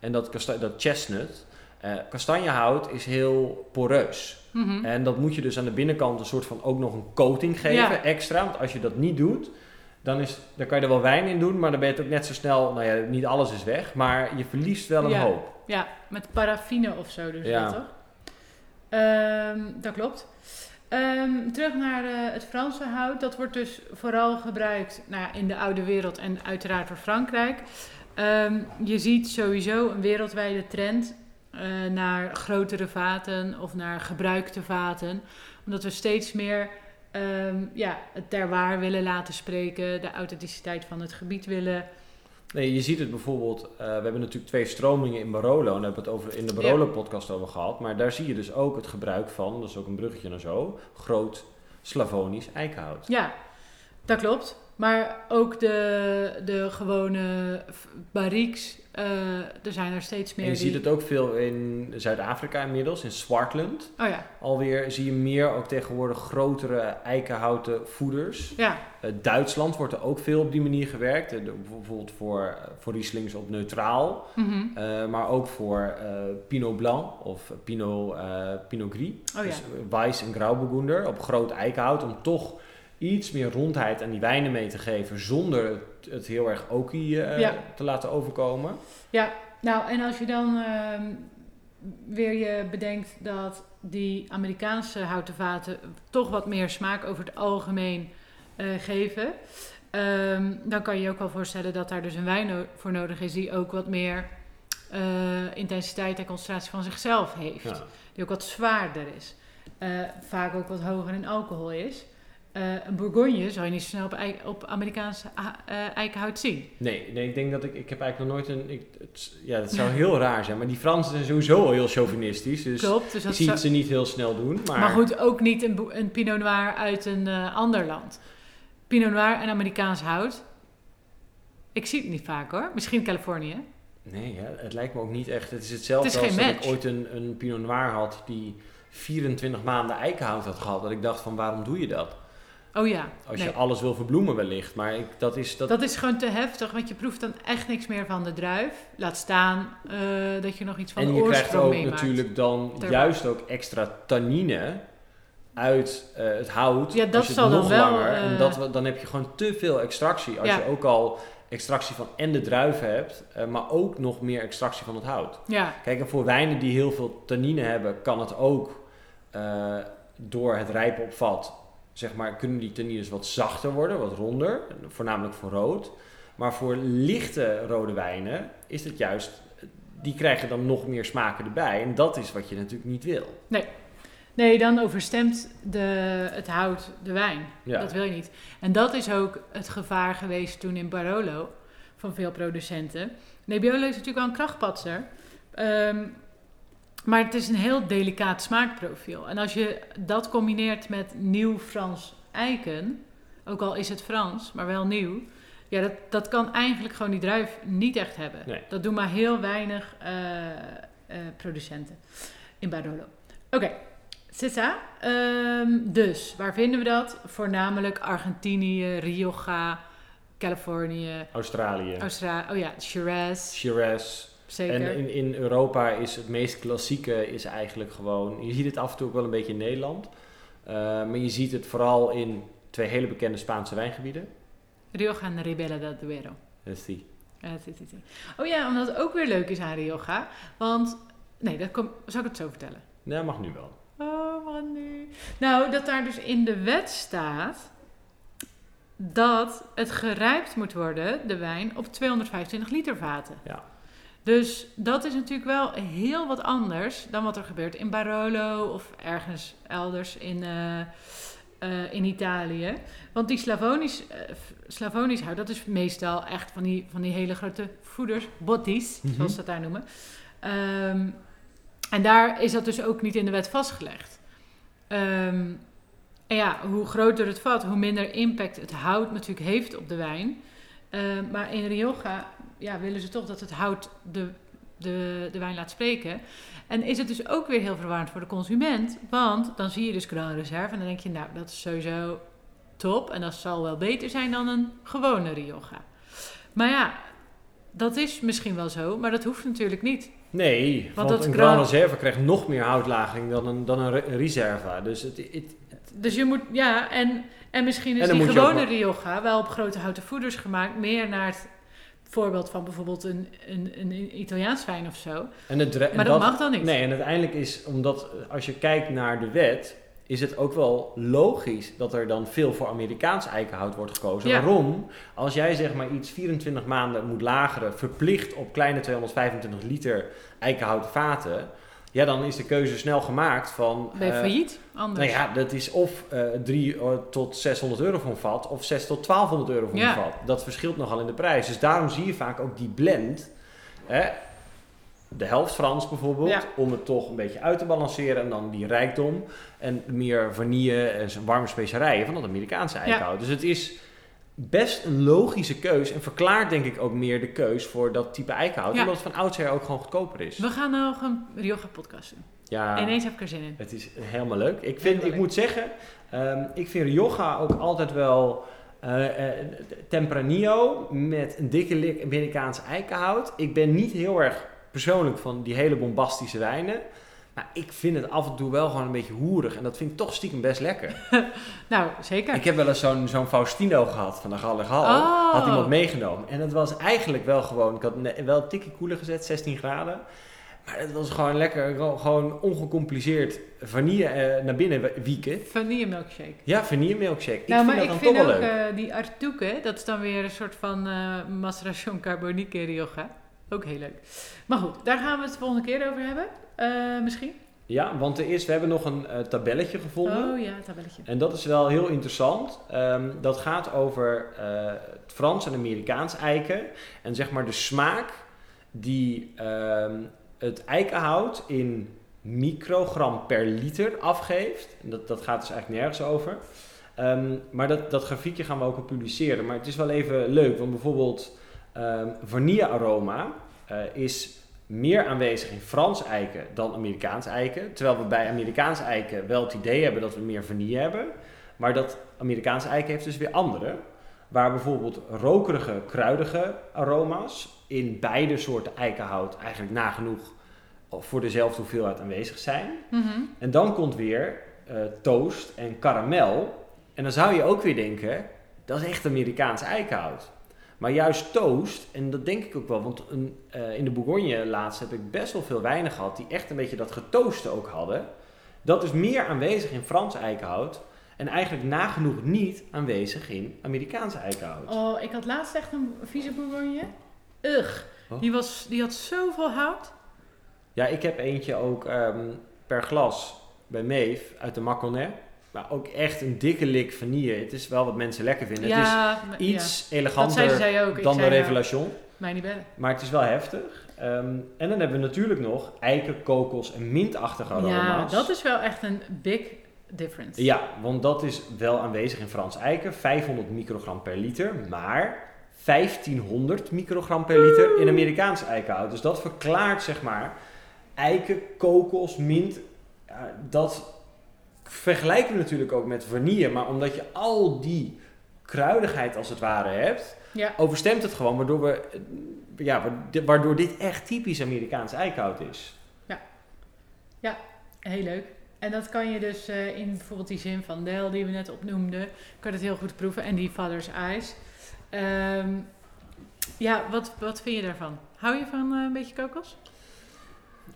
En dat, dat chestnut. Eh, kastanjehout is heel poreus. Mhm. En dat moet je dus aan de binnenkant een soort van ook nog een coating geven, Ja. extra. Want als je dat niet doet, dan, is, dan kan je er wel wijn in doen, maar dan ben je het ook net zo snel, nou ja, niet alles is weg, maar je verliest wel een Ja. hoop. Ja, met paraffine of zo dus Ja. dat toch? Ehm, dat klopt. Ehm, terug naar eh, het Franse hout. Dat wordt dus vooral gebruikt nou, in de oude wereld en uiteraard door Frankrijk. Ehm, je ziet sowieso een wereldwijde trend eh, naar grotere vaten of naar gebruikte vaten. Omdat we steeds meer ehm, ja, het terwaar willen laten spreken, de authenticiteit van het gebied willen. Nee, je ziet het bijvoorbeeld, eh, we hebben natuurlijk twee stromingen in Barolo, en daar hebben we het over, in de Barolo-podcast over gehad, maar daar zie je dus ook het gebruik van, dat is ook een bruggetje naar zo, groot Slavonisch eikenhout. Ja, dat klopt. Maar ook de, de gewone barriques, eh, er zijn er steeds meer En je die... ziet het ook veel in Zuid-Afrika inmiddels, in Swartland. Oh ja, Alweer zie je meer ook tegenwoordig grotere eikenhouten voeders. ja, Eh, Duitsland wordt er ook veel op die manier gewerkt. Eh, bijvoorbeeld voor, voor Rieslings op neutraal. mhm. Maar ook voor Pinot Blanc of Pinot, Pinot Gris. oh ja. Dus Weiss en Grauburgunder op groot eikenhout. Om toch iets meer rondheid aan die wijnen mee te geven. Zonder het, het heel erg oaky eh, Ja. te laten overkomen. Ja, nou en als je dan ehm, weer je bedenkt dat die Amerikaanse houten vaten toch wat meer smaak over het algemeen eh, geven, ehm, dan kan je je ook wel voorstellen dat daar dus een wijn no- voor nodig is die ook wat meer eh, intensiteit en concentratie van zichzelf heeft. Ja. Die ook wat zwaarder is. Vaak ook wat hoger in alcohol is. Eh, een Bourgogne zou je niet zo snel op, op Amerikaanse a- eh, eikenhout zien. Nee, nee, ik denk dat ik... Ik heb eigenlijk nog nooit een... Ik, het, ja, dat zou heel *laughs* raar zijn. Maar die Fransen zijn sowieso al heel chauvinistisch. Dus Klopt. Dus dat zie zou- het ze niet heel snel doen. Maar, Maar goed, ook niet een, een Pinot Noir uit een eh, ander land. Pinot Noir en Amerikaans hout. Ik zie het niet vaak hoor. Misschien Californië. Nee, ja, het lijkt me ook niet echt. Het is hetzelfde Het is geen als dat match. ik ooit een, een Pinot Noir had die 24 maanden eikenhout had gehad. Dat ik dacht van waarom doe je dat? Oh ja. Als nee. je alles wil verbloemen wellicht. Maar ik, dat is... Dat, Dat is gewoon te heftig, want je proeft dan echt niks meer van de druif. Laat staan eh, dat je nog iets van en de je krijgt oorsprong ook meemaakt. natuurlijk dan juist ook extra tannine uit eh, het hout. Ja, dat zal dan nog wel, langer. en eh, dat, dan heb je gewoon te veel extractie. Als Ja. je ook al extractie van en de druif hebt, eh, maar ook nog meer extractie van het hout. Ja, Kijk, en voor wijnen die heel veel tannine hebben, kan het ook eh, door het rijpen op vat, zeg maar, kunnen die tannines wat zachter worden, wat ronder, voornamelijk voor rood. Maar voor lichte rode wijnen is het juist, die krijgen dan nog meer smaken erbij. En dat is wat je natuurlijk niet wil. nee, dan overstemt de, het hout de wijn. Ja. Dat wil je niet. En dat is ook het gevaar geweest toen in Barolo van veel producenten. Nebbiolo is natuurlijk wel een krachtpatser. Ehm, maar het is een heel delicaat smaakprofiel. En als je dat combineert met nieuw Frans eiken, ook al is het Frans, maar wel nieuw, ja, dat, dat kan eigenlijk gewoon die druif niet echt hebben. Nee. Dat doen maar heel weinig eh, eh, producenten in Barolo. Oké, Sissa. Ehm, dus, waar vinden we dat? Voornamelijk Argentinië, Rioja, Californië, Australië, Australië. Oh ja, Shiraz, Shiraz. Zeker. En in, in Europa is het meest klassieke is eigenlijk gewoon... Je ziet het af en toe ook wel een beetje in Nederland. eh, maar je ziet het vooral in twee hele bekende Spaanse wijngebieden. Rioja en Ribera del Duero. Dat is die. Ja, dat is. Oh ja, omdat het ook weer leuk is aan Rioja. Want, nee, dat kom, zal ik het zo vertellen? Ja, mag nu wel. Oh, man, nu. Nou, dat daar dus in de wet staat dat het gerijpt moet worden, de wijn, op 225 liter vaten. Ja. Dus dat is natuurlijk wel heel wat anders dan wat er gebeurt in Barolo of ergens elders in, eh, eh, in Italië. Want die Slavonisch, eh, Slavonisch hout, dat is meestal echt van die, van die hele grote voeders, botties, Mhm. zoals ze dat daar noemen. Ehm, en daar is dat dus ook niet in de wet vastgelegd. Ehm, en ja, hoe groter het vat, hoe minder impact het hout natuurlijk heeft op de wijn. Ehm, maar in Rioja ja, willen ze toch dat het hout de, de, de wijn laat spreken. En is het dus ook weer heel verwarrend voor de consument. Want dan zie je dus Grand Reserve en dan denk je, nou, dat is sowieso top. En dat zal wel beter zijn dan een gewone Rioja. Maar ja, dat is misschien wel zo, maar dat hoeft natuurlijk niet. Nee, want, dat een Grand- Reserve krijgt nog meer houtlaging dan een, dan een re- Reserva. Dus het, het, Dus je moet, ja, en, en misschien is En die ook gewone Rioja wel op grote houten voeders gemaakt. Meer naar het voorbeeld van bijvoorbeeld een, een, een Italiaans wijn of zo. en het, en Maar dat mag dan niet. Nee, en uiteindelijk is, omdat eh, als je kijkt naar de wet, is het ook wel logisch dat er dan veel voor Amerikaans eikenhout wordt gekozen. Ja. Waarom? Als jij zeg maar iets 24 maanden moet lageren, verplicht op kleine 225 liter eikenhouten vaten, ja, dan is de keuze snel gemaakt van... Ben je eh, failliet? Anders. Nou ja, dat is of eh 3 tot 600 euro voor een vat, of 6 tot 1200 euro voor Ja. een vat. Dat verschilt nogal in de prijs. Dus daarom zie je vaak ook die blend. Hè, de helft Frans bijvoorbeeld, Ja. om het toch een beetje uit te balanceren. En dan die rijkdom en meer vanille en warme specerijen van dat Amerikaanse eikenhout. Dus het is best een logische keus en verklaart denk ik ook meer de keus voor dat type eikenhout. Ja. Omdat het van oudsher ook gewoon goedkoper is. We gaan nou een Rioja podcast doen. Ja. Ineens heb ik er zin in. Het is helemaal leuk. Ik, vind, ik leuk. moet zeggen, ehm, ik vind Rioja ook altijd wel eh, Tempranillo met een dikke lik Amerikaans eikenhout. Ik ben niet heel erg persoonlijk van die hele bombastische wijnen. Maar ik vind het af en toe wel gewoon een beetje hoerig. En dat vind ik toch stiekem best lekker. *laughs* Nou, zeker. Ik heb wel eens zo'n zo'n Faustino gehad van de Gallegal. Oh. Had iemand meegenomen. En het was eigenlijk wel gewoon... Ik had wel een tikje koeler gezet, 16 graden. Maar het was gewoon lekker, gewoon- ongecompliceerd vanille eh, naar binnen wieken. Vanille milkshake. Ja, vanille milkshake. Ik nou, vind maar dat ik dan vind toch ook wel leuk. eh, die Artuque, dat is dan weer een soort van eh maceration carbonique Rioja. Ook heel leuk. Maar goed, daar gaan we het de volgende keer over hebben. Eh, misschien. Ja, want er is, we hebben nog een eh, tabelletje gevonden. Oh ja, tabelletje. En dat is wel heel interessant. Ehm, dat gaat over eh, het Frans en Amerikaans eiken. En zeg maar de smaak die ehm, het eikenhout in microgram per liter afgeeft. En dat, dat gaat dus eigenlijk nergens over. Ehm, maar dat, dat grafiekje gaan we ook publiceren. Maar het is wel even leuk, want bijvoorbeeld ehm vanillearoma eh, is meer aanwezig in Frans eiken dan Amerikaans eiken. Terwijl we bij Amerikaans eiken wel het idee hebben dat we meer vanille hebben. Maar dat Amerikaans eiken heeft dus weer andere. Waar bijvoorbeeld rokerige, kruidige aroma's in beide soorten eikenhout eigenlijk nagenoeg voor dezelfde hoeveelheid aanwezig zijn. Mhm. En dan komt weer eh, toast en karamel. En dan zou je ook weer denken, dat is echt Amerikaans eikenhout. Maar juist toast, en dat denk ik ook wel, want een, eh, in de Bourgogne laatst heb ik best wel veel wijnen gehad die echt een beetje dat getooste ook hadden. Dat is meer aanwezig in Frans eikenhout en eigenlijk nagenoeg niet aanwezig in Amerikaans eikenhout. Oh, ik had laatst echt een vieze bourgogne. Ugh. Oh. Die, was, die had zoveel hout. Ja, ik heb eentje ook ehm, per glas bij Meef uit de Maconnais. Maar ook echt een dikke lik vanille. Het is wel wat mensen lekker vinden. het ja, is iets ja. Dat zei eleganter ook. Dan de nou, Revelation. Mij niet bellen. Maar het is wel heftig. Ehm, en dan hebben we natuurlijk nog eiken, kokos en mintachtige Ja, aroma's. dat is wel echt een big difference. Ja, want dat is wel aanwezig in Frans eiken. 500 microgram per liter. Maar 1500 microgram per liter in Amerikaans eikenhout. Dus dat verklaart zeg maar eiken, kokos, mint. ja, dat vergelijken we natuurlijk ook met vanille. Maar omdat je al die kruidigheid als het ware hebt, Ja. overstemt het gewoon. Waardoor, we, ja, waardoor dit echt typisch Amerikaans eikenhout is. Heel leuk. en dat kan je dus eh, in bijvoorbeeld die zin van Del die we net opnoemden, kan het heel goed proeven. En die Father's Eyes. Ehm, ja, wat, wat vind je daarvan? Hou je van eh, een beetje kokos?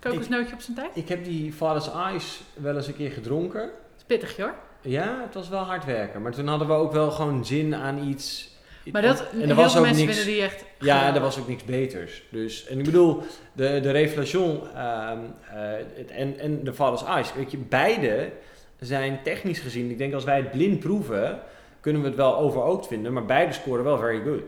Kokosnootje op zijn tijd? Ik heb die Father's Eyes wel eens een keer gedronken. Pittig hoor. Ja, het was wel hard werken. Maar toen hadden we ook wel gewoon zin aan iets. Maar dat, en er was ook mensen niks. die echt Ja, er was ook niks beters. Dus, en ik bedoel, de, de Revelation ehm, eh, en, en de Father's Eyes, weet je, beide zijn technisch gezien, ik denk als wij het blind proeven, kunnen we het wel overookt vinden, maar beide scoren wel very good.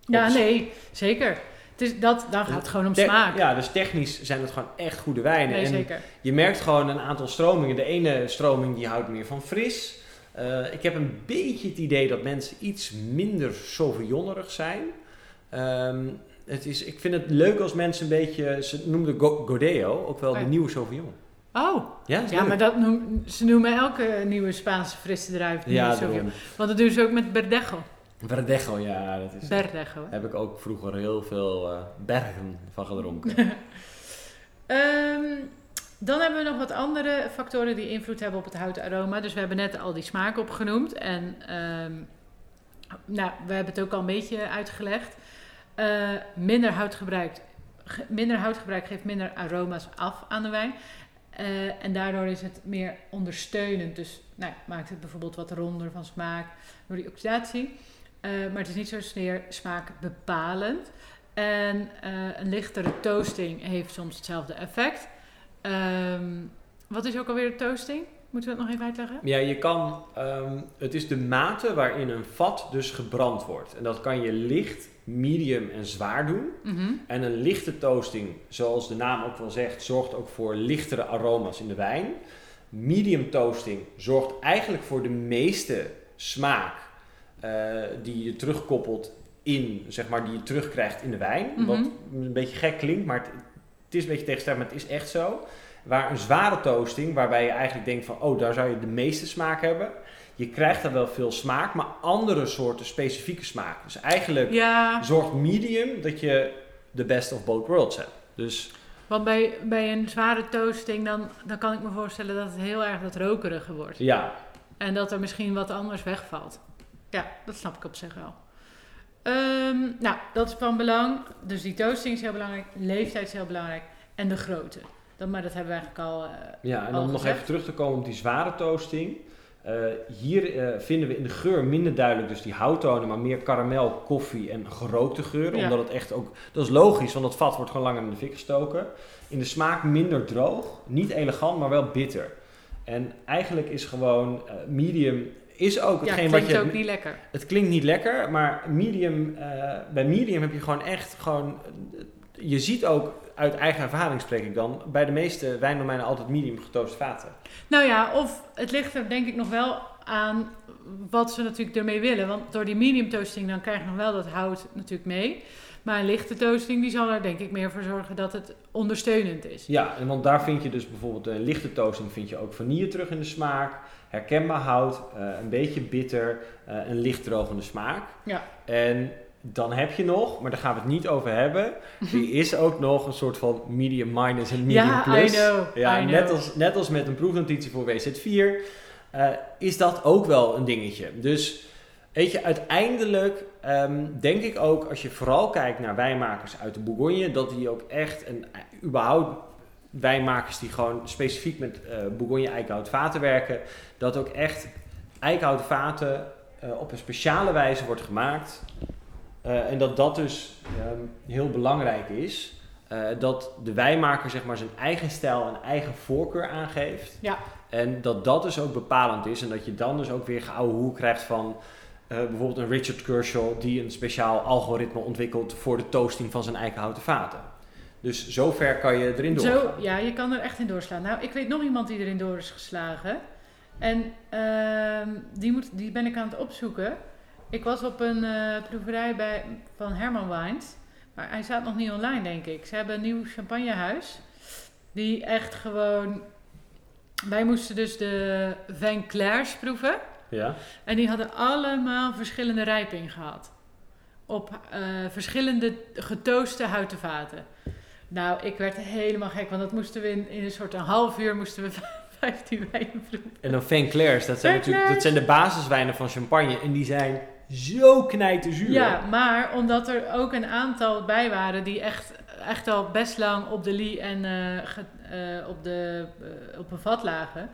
Ja, nee, zeker. Is dat, dan gaat het gewoon om smaak. Ja, dus technisch zijn het gewoon echt goede wijnen. nee, en zeker. je merkt gewoon een aantal stromingen. De ene stroming die houdt meer van fris. Eh, ik heb een beetje het idee dat mensen iets minder sauvignonerig zijn. Ehm, het is, ik vind het leuk als mensen een beetje, ze noemden Go- Godeo, ook wel Oh ja. de nieuwe Sauvignon. Oh, Ja, ja, maar dat noem, ze noemen elke nieuwe Spaanse frisse druif nieuwe ja, Sauvignon. daarom. Want dat doen ze ook met Verdejo. Verdejo, ja, dat is... Hè. heb ik ook vroeger heel veel eh, bergen van gedronken. *laughs* Ehm, dan hebben we nog wat andere factoren die invloed hebben op het houtaroma. Dus we hebben net al die smaak opgenoemd. En ehm, nou, we hebben het ook al een beetje uitgelegd. Eh, minder, houtgebruik, ge- minder houtgebruik geeft minder aroma's af aan de wijn. Eh, en daardoor is het meer ondersteunend. Dus nou, maakt het bijvoorbeeld wat ronder van smaak door die oxidatie. Eh, maar het is niet zozeer smaakbepalend. En eh, een lichtere toasting heeft soms hetzelfde effect. Ehm, wat is ook alweer de toasting? Moeten we dat nog even uitleggen? Ja, je kan, ehm, het is de mate waarin een vat dus gebrand wordt. En dat kan je licht, medium en zwaar doen. Mhm. En een lichte toasting, zoals de naam ook wel zegt, zorgt ook voor lichtere aroma's in de wijn. Medium toasting zorgt eigenlijk voor de meeste smaak die je terugkoppelt in, zeg maar, die je terugkrijgt in de wijn. Mhm. Wat een beetje gek klinkt, maar het, het is een beetje tegenstrijdig, maar het is echt zo. Waar een zware toasting, waarbij je eigenlijk denkt van, oh, daar zou je de meeste smaak hebben. Je krijgt daar wel veel smaak, maar andere soorten specifieke smaak. Dus eigenlijk Ja, zorgt medium dat je de best of both worlds hebt. Dus want bij, bij een zware toasting dan, dan kan ik me voorstellen dat het heel erg dat rokerige wordt. ja, En dat er misschien wat anders wegvalt. Ja, dat snap ik op zich wel. Ehm, nou, dat is van belang. Dus die toasting is heel belangrijk. Leeftijd is heel belangrijk. En de grootte. Dat, maar dat hebben we eigenlijk al... eh, ja en dan nog even terug te komen op die zware toasting. Eh, hier eh, vinden we in de geur minder duidelijk dus die houttonen, maar meer karamel, koffie en gerookte geuren. Ja. Omdat het echt ook, dat is logisch, want dat vat wordt gewoon langer in de fik gestoken. In de smaak minder droog, niet elegant, maar wel bitter. En eigenlijk is gewoon medium, is ook ja, hetgeen klinkt wat je... ook niet lekker. Het klinkt niet lekker, maar medium, eh, bij medium heb je gewoon echt gewoon. Je ziet ook uit eigen ervaring spreek ik dan, bij de meeste wijndomeinen altijd medium getoast vaten. Nou ja, of het ligt er denk ik nog wel aan wat ze natuurlijk ermee willen. Want door die medium toasting dan krijg je nog wel dat hout natuurlijk mee. Maar een lichte toasting die zal er denk ik meer voor zorgen dat het ondersteunend is. Ja, want daar vind je dus bijvoorbeeld een lichte toasting, vind je ook vanille terug in de smaak, herkenbaar hout, eh, een beetje bitter, eh, een licht drogende smaak. Ja. En dan heb je nog, maar daar gaan we het niet over hebben, er is ook nog een soort van medium minus en medium Ja, plus. I know, Ja, I net know. als, net als met een proefnotitie voor WZ4 eh, is dat ook wel een dingetje. Dus weet je, uiteindelijk ehm, denk ik ook als je vooral kijkt naar wijnmakers uit de Bourgogne, dat die ook echt, en eh, überhaupt wijnmakers die gewoon specifiek met eh Bourgogne eikenhout vaten werken, dat ook echt eikenhout vaten eh, op een speciale wijze wordt gemaakt. Eh, en dat dat dus ehm, heel belangrijk is. Dat de wijnmaker zeg maar zijn eigen stijl en eigen voorkeur aangeeft. Ja. En dat dat dus ook bepalend is. En dat je dan dus ook weer geouwe hoe krijgt van bijvoorbeeld een Richard Kershaw die een speciaal algoritme ontwikkelt voor de toasting van zijn eikenhouten vaten. Dus zover kan je erin doorgaan. Zo, ja, je kan er echt in doorslaan. Nou, ik weet nog iemand die erin door is geslagen. En ehm, die, moet, die ben ik aan het opzoeken. Ik was op een eh, proeverij bij, van Herman Wines. Maar hij staat nog niet online, denk ik. Ze hebben een nieuw champagnehuis. Die echt gewoon... Wij moesten dus de Vin Clairs proeven. Ja? En die hadden allemaal verschillende rijping gehad. Op eh, verschillende getooste houten vaten. Nou, ik werd helemaal gek, want dat moesten we in, in een soort een half uur moesten we *laughs* 15 wijnproeven. En dan Van Clairs, dat zijn Van natuurlijk dat zijn de basiswijnen van champagne. En die zijn zo knijterzuur. Ja, maar omdat er ook een aantal bij waren die echt, echt al best lang op de lie en eh, ge- eh, op, de, eh, op een vat lagen,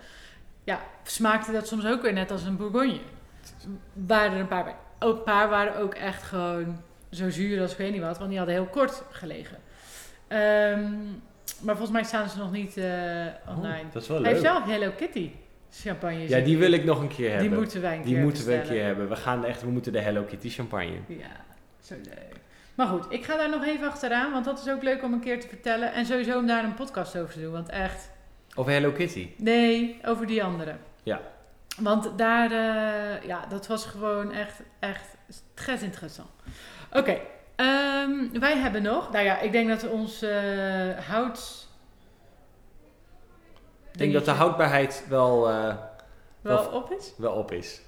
ja, smaakte dat soms ook weer net als een Bourgogne. Waren er een paar bij. Ook een paar waren ook echt gewoon zo zuur als ik weet niet wat, want die hadden heel kort gelegen. Ehm, maar volgens mij staan ze nog niet eh, Oh, online. dat is wel Hij leuk. heeft wel Hello Kitty champagne. Ja, die wil ik nog een keer Die hebben. moeten wij een Die keer moeten we een keer hebben. We gaan echt, we moeten de Hello Kitty champagne. Ja, zo leuk. Maar goed, ik ga daar nog even achteraan, want dat is ook leuk om een keer te vertellen. En sowieso om daar een podcast over te doen, want echt... Of Hello Kitty. Nee, over die andere. Ja. Want daar, eh, ja, dat was gewoon echt, echt très interessant. Oké, ehm, wij hebben nog, nou ja, ik denk dat ons eh hout... Ik denk dat de houdbaarheid wel, eh, wel op is. wel op is.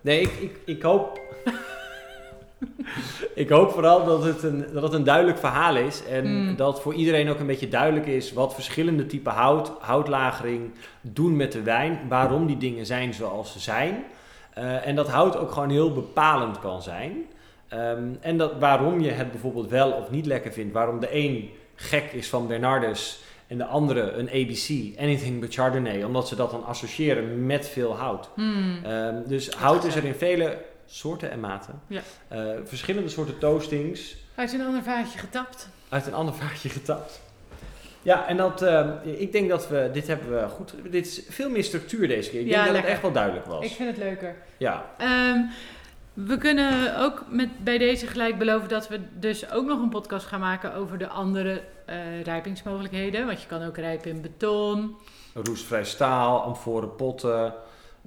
Nee, ik, ik, ik hoop... *laughs* ik hoop vooral dat het, een, dat het een duidelijk verhaal is. En Mm. dat voor iedereen ook een beetje duidelijk is wat verschillende typen hout, houtlagering doen met de wijn. Waarom die dingen zijn zoals ze zijn. Eh, en dat hout ook gewoon heel bepalend kan zijn. Ehm, en dat, waarom je het bijvoorbeeld wel of niet lekker vindt. Waarom de een gek is van Bernardus en de andere een ABC, Anything But Chardonnay. Omdat ze dat dan associëren met veel hout. Hmm. Ehm, dus hout is er in vele soorten en maten. Ja. Eh, verschillende soorten toastings Uit een ander vaatje getapt. uit een ander vaatje getapt. Ja, en dat, ehm, ik denk dat we, dit hebben we goed, dit is veel meer structuur deze keer. Ik Ja, denk dat lekker. het echt wel duidelijk was. Ik vind het leuker. Ja, Ehm, we kunnen ook met, bij deze gelijk beloven dat we dus ook nog een podcast gaan maken over de andere eh, rijpingsmogelijkheden. Want je kan ook rijpen in beton, roestvrij staal, amforen potten.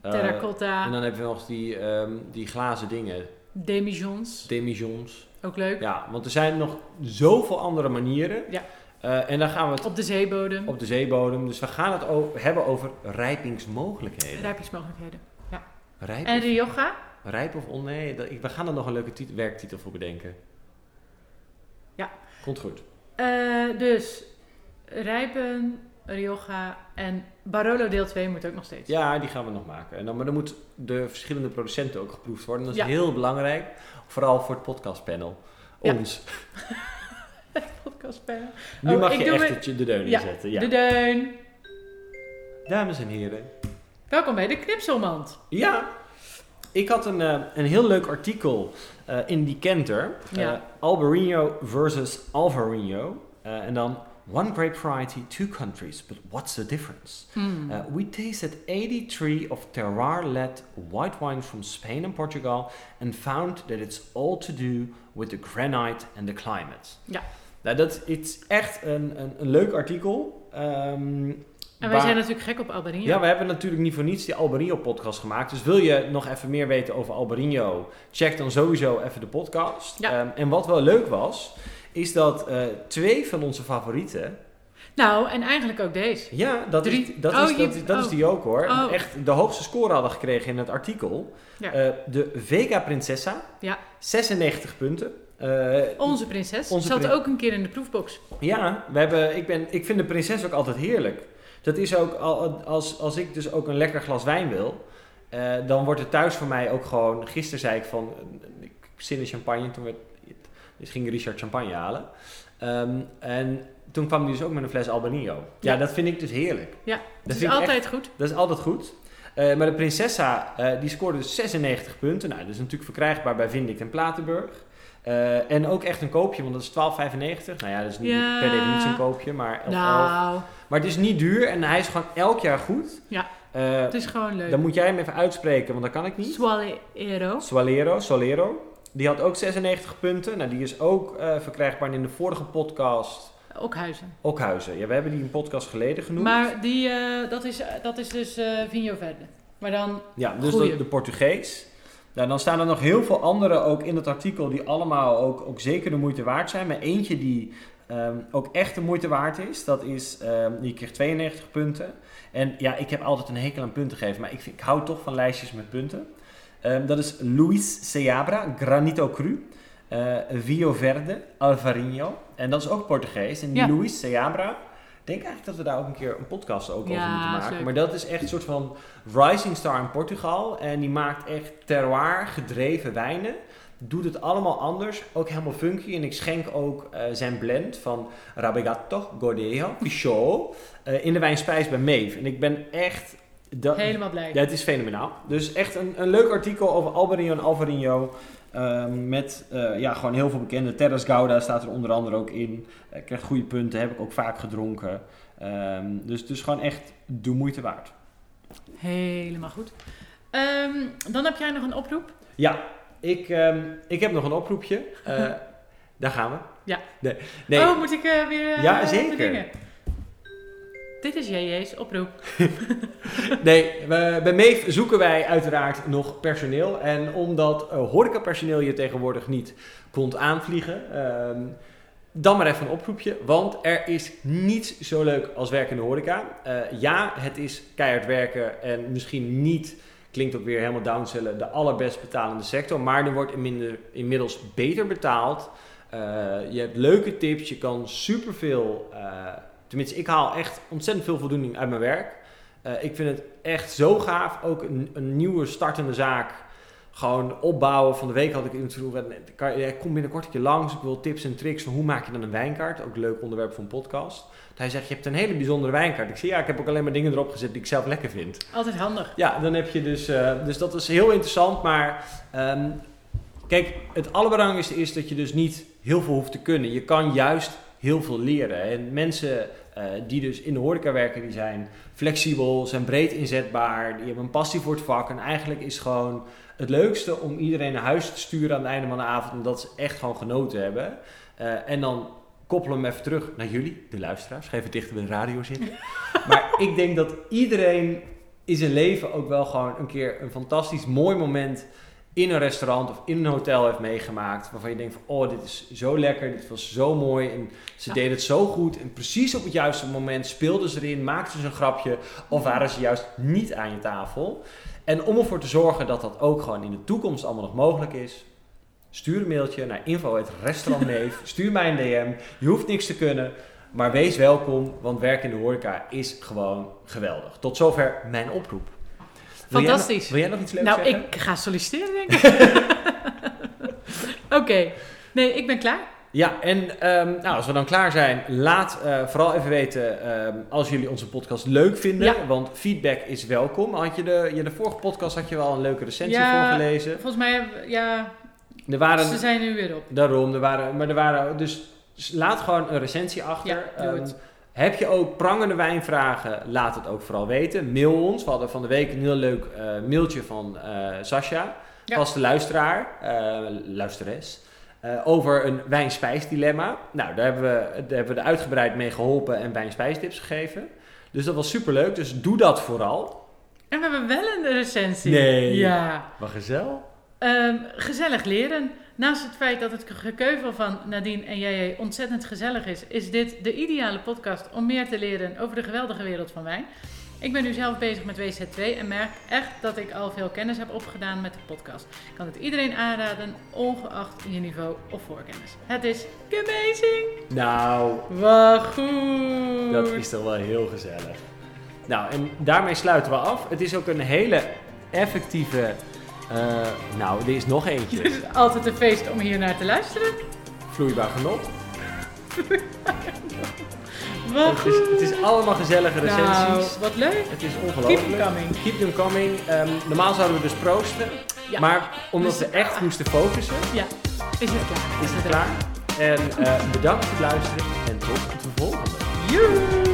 eh, terracotta, en dan hebben we nog die, ehm, die glazen dingen, demijohns. demijohns. Ook leuk. Ja, want er zijn nog zoveel andere manieren. Ja. Eh, en dan gaan we het Op de zeebodem. op de zeebodem. Dus we gaan het hebben over rijpingsmogelijkheden. Rijpingsmogelijkheden. Rijp En of, Rioja? Rijp of on? Nee, dat, ik- we gaan er nog een leuke tit- werktitel voor bedenken. Ja. Komt goed. Eh, dus rijpen, Rioja en Barolo deel 2 moet ook nog steeds. Ja, die gaan we nog maken. En dan, maar dan moeten de verschillende producenten ook geproefd worden. Dat is Ja. heel belangrijk. Vooral voor het podcastpanel. Ja. Ons. *laughs* Podcastpanel. Nu Oh, mag ik je echt het- het de deun inzetten. Ja. De deun. Dames en heren. Welkom bij de Knipselmand. Ja, ik had een, eh, een heel leuk artikel eh, in Decanter. Ja. Eh, Albarino versus Alvarinho. Eh, en dan one grape variety, two countries, but what's the difference? Hmm. Uh, we tasted 83 of terroir-led white wines from Spain and Portugal and found that it's all to do with the granite and the climate. Ja. Nou, dat is echt een, een, een leuk artikel. Ehm, en wij waar- zijn natuurlijk gek op Albarino. ja, we hebben natuurlijk niet voor niets die Albarino-podcast gemaakt. Dus wil je nog even meer weten over Albarino, check dan sowieso even de podcast. Ja. Ehm, en wat wel leuk was, is dat eh, twee van onze favorieten... Nou, en eigenlijk ook deze. Ja, dat, is, dat, Oh, is, je- dat, is, oh. die ook hoor. Oh. Echt de hoogste score hadden gekregen in het artikel. Ja. Eh, de Vega Princessa, Ja. 96 punten. Eh, Onze prinses. Onze Zat prin- ook een keer in de proefbox. Ja, we hebben, ik, ben, ik vind de prinses ook altijd heerlijk. Dat is ook, al- als, als ik dus ook een lekker glas wijn wil, eh, dan wordt het thuis voor mij ook gewoon... Gisteren zei ik van, eh, ik zin in champagne, toen werd, dus ging Richard champagne halen. Ehm, en toen kwam hij dus ook met een fles Albanio. Ja, Ja. dat vind ik dus heerlijk. Ja, dat is echt- altijd goed. dat is altijd goed. Eh, maar de Prinsessa, die scoorde dus 96 punten. Nou, dat is natuurlijk verkrijgbaar bij Vindict en Platenburg. Eh, en ook echt een koopje, want dat is 12,95. Nou ja, dat is niet Ja. per definitie een koopje, maar 11,11. Nou, Maar het is niet duur en hij is gewoon elk jaar goed. Ja. Eh, het is gewoon leuk. dan moet jij hem even uitspreken, want dat kan ik niet. Sualero. Solero, Solero. Die had ook 96 punten. Nou, die is ook eh, verkrijgbaar in de vorige podcast. Okhuizen. Okhuizen. Ja, we hebben die een podcast geleden genoemd. Maar die, dat, is, dat is dus Vinho Verde. Maar dan, Ja, dus de, de Portugees. Nou, dan staan er nog heel veel andere ook in het artikel die allemaal ook, ook zeker de moeite waard zijn. Maar eentje die ehm, ook echt de moeite waard is, dat is, die kreeg 92 punten. En ja, ik heb altijd een hekel aan punten geven, maar ik, vind, ik hou toch van lijstjes met punten. Ehm, dat is Luis Seabra, Granito Cru, eh Vio Verde, Alvarinho. En dat is ook Portugees. En die Ja. Luis Seabra, denk eigenlijk dat we daar ook een keer een podcast ook Ja, over moeten maken. Maar dat is echt een soort van rising star in Portugal. En die maakt echt terroir gedreven wijnen. Doet het allemaal anders. Ook helemaal funky. En ik schenk ook eh, zijn blend van Rabegato, Gordejo, Pichot eh, in de wijnspijs bij Meef. En ik ben echt... Dat, Helemaal blij. ja, het is fenomenaal. Dus echt een, een leuk artikel over Albarino en Alvarinho. Ehm, met eh, ja, gewoon heel veel bekende. Terras Gouda staat er onder andere ook in. Uh, krijgt goede punten, heb ik ook vaak gedronken. Ehm, dus, dus gewoon echt de moeite waard. Helemaal goed. Ehm, dan heb jij nog een oproep. Ja, ik, ehm, ik heb nog een oproepje. Eh, *laughs* daar gaan we. Ja. Nee. nee. Oh, moet ik eh, weer eh, Ja, zeker. Dit is JJ's oproep. *laughs* Nee, bij Meef zoeken wij uiteraard nog personeel. En omdat uh, horecapersoneel je tegenwoordig niet komt aanvliegen, ehm, dan maar even een oproepje. Want er is niets zo leuk als werken in de horeca. Eh, ja, het is keihard werken en misschien niet, klinkt ook weer helemaal downsellen, de allerbest betalende sector. Maar er wordt inmiddels beter betaald. Eh, je hebt leuke tips, je kan superveel... eh tenminste, ik haal echt ontzettend veel voldoening uit mijn werk. Eh, ik vind het echt zo gaaf. Ook een, een nieuwe startende zaak. Gewoon opbouwen. Van de week had ik kan je- Ik kom binnenkort een keer langs. Ik wil tips en tricks van hoe maak je dan een wijnkaart. Ook een leuk onderwerp voor een podcast. Hij zegt, je hebt een hele bijzondere wijnkaart. Ik zeg, ja, ik heb ook alleen maar dingen erop gezet die ik zelf lekker vind. Altijd handig. Ja, dan heb je dus... eh, dus dat is heel interessant. Maar ehm, kijk, het allerbelangrijkste is dat je dus niet heel veel hoeft te kunnen. Je kan juist heel veel leren. En mensen eh, die dus in de horeca werken, die zijn flexibel, zijn breed inzetbaar, die hebben een passie voor het vak. En eigenlijk is gewoon het leukste om iedereen naar huis te sturen aan het einde van de avond, omdat ze echt gewoon genoten hebben. Eh, en dan koppelen we hem even terug naar jullie, de luisteraars. Ga even dichter bij de radio zitten. *laughs* maar ik denk dat iedereen in zijn leven ook wel gewoon een keer een fantastisch mooi moment in een restaurant of in een hotel heeft meegemaakt. Waarvan je denkt van, oh, dit is zo lekker, dit was zo mooi. En ze Ja. deden het zo goed. En precies op het juiste moment speelden ze erin, maakten ze een grapje. Of waren ze juist niet aan je tafel. En om ervoor te zorgen dat dat ook gewoon in de toekomst allemaal nog mogelijk is. Stuur een mailtje naar info.restaurantneef. *laughs* Stuur mij een DM. Je hoeft niks te kunnen. Maar wees welkom, want werken in de horeca is gewoon geweldig. Tot zover mijn oproep. Wil jij nog- Fantastisch. Wil jij nog iets leuks nou, zeggen? ik ga solliciteren, denk ik. *laughs* Oké. Nee, ik ben klaar. Ja, en ehm, nou, als we dan klaar zijn, laat eh, vooral even weten ehm, als jullie onze podcast leuk vinden. Ja. Want feedback is welkom. Had je de, je de vorige podcast had je wel een leuke recensie Ja. voorgelezen. Volgens mij, ja, Er waren, ze zijn nu weer op. daarom, er waren, maar er waren, dus laat gewoon een recensie achter. Ja, doe Ehm, het. Heb je ook prangende wijnvragen, laat het ook vooral weten. Mail ons. We hadden van de week een heel leuk eh, mailtje van eh Sascha, Ja. vaste luisteraar, eh, luisteres. over een wijn-spijsdilemma. Nou, daar hebben, we, daar hebben we er uitgebreid mee geholpen en wijn-spijstips gegeven. Dus dat was superleuk. Dus doe dat vooral. En we hebben wel een recensie. Nee. Ja. Wat gezellig. Ehm, gezellig leren. Naast het feit dat het gekeuvel van Nadine en jij ontzettend gezellig is, is dit de ideale podcast om meer te leren over de geweldige wereld van wijn. Ik ben nu zelf bezig met WZ2 en merk echt dat ik al veel kennis heb opgedaan met de podcast. Ik kan het iedereen aanraden, ongeacht je niveau of voorkennis. Het is amazing! Nou, Wat goed! Dat is toch wel heel gezellig. Nou, en daarmee sluiten we af. Het is ook een hele effectieve. Eh, nou, er is nog eentje. Het is altijd een feest om hier naar te luisteren. Vloeibaar genot. *laughs* Wat Het is, het is allemaal gezellige recensies. Nou, wat leuk. Het is Keep ongelooflijk. them coming. Keep them coming. Ehm, normaal zouden we dus proosten. Ja. Maar omdat Dus- we echt moesten focussen, Ja, is het klaar. is het klaar. En eh, bedankt voor het luisteren. En tot de volgende. Joe!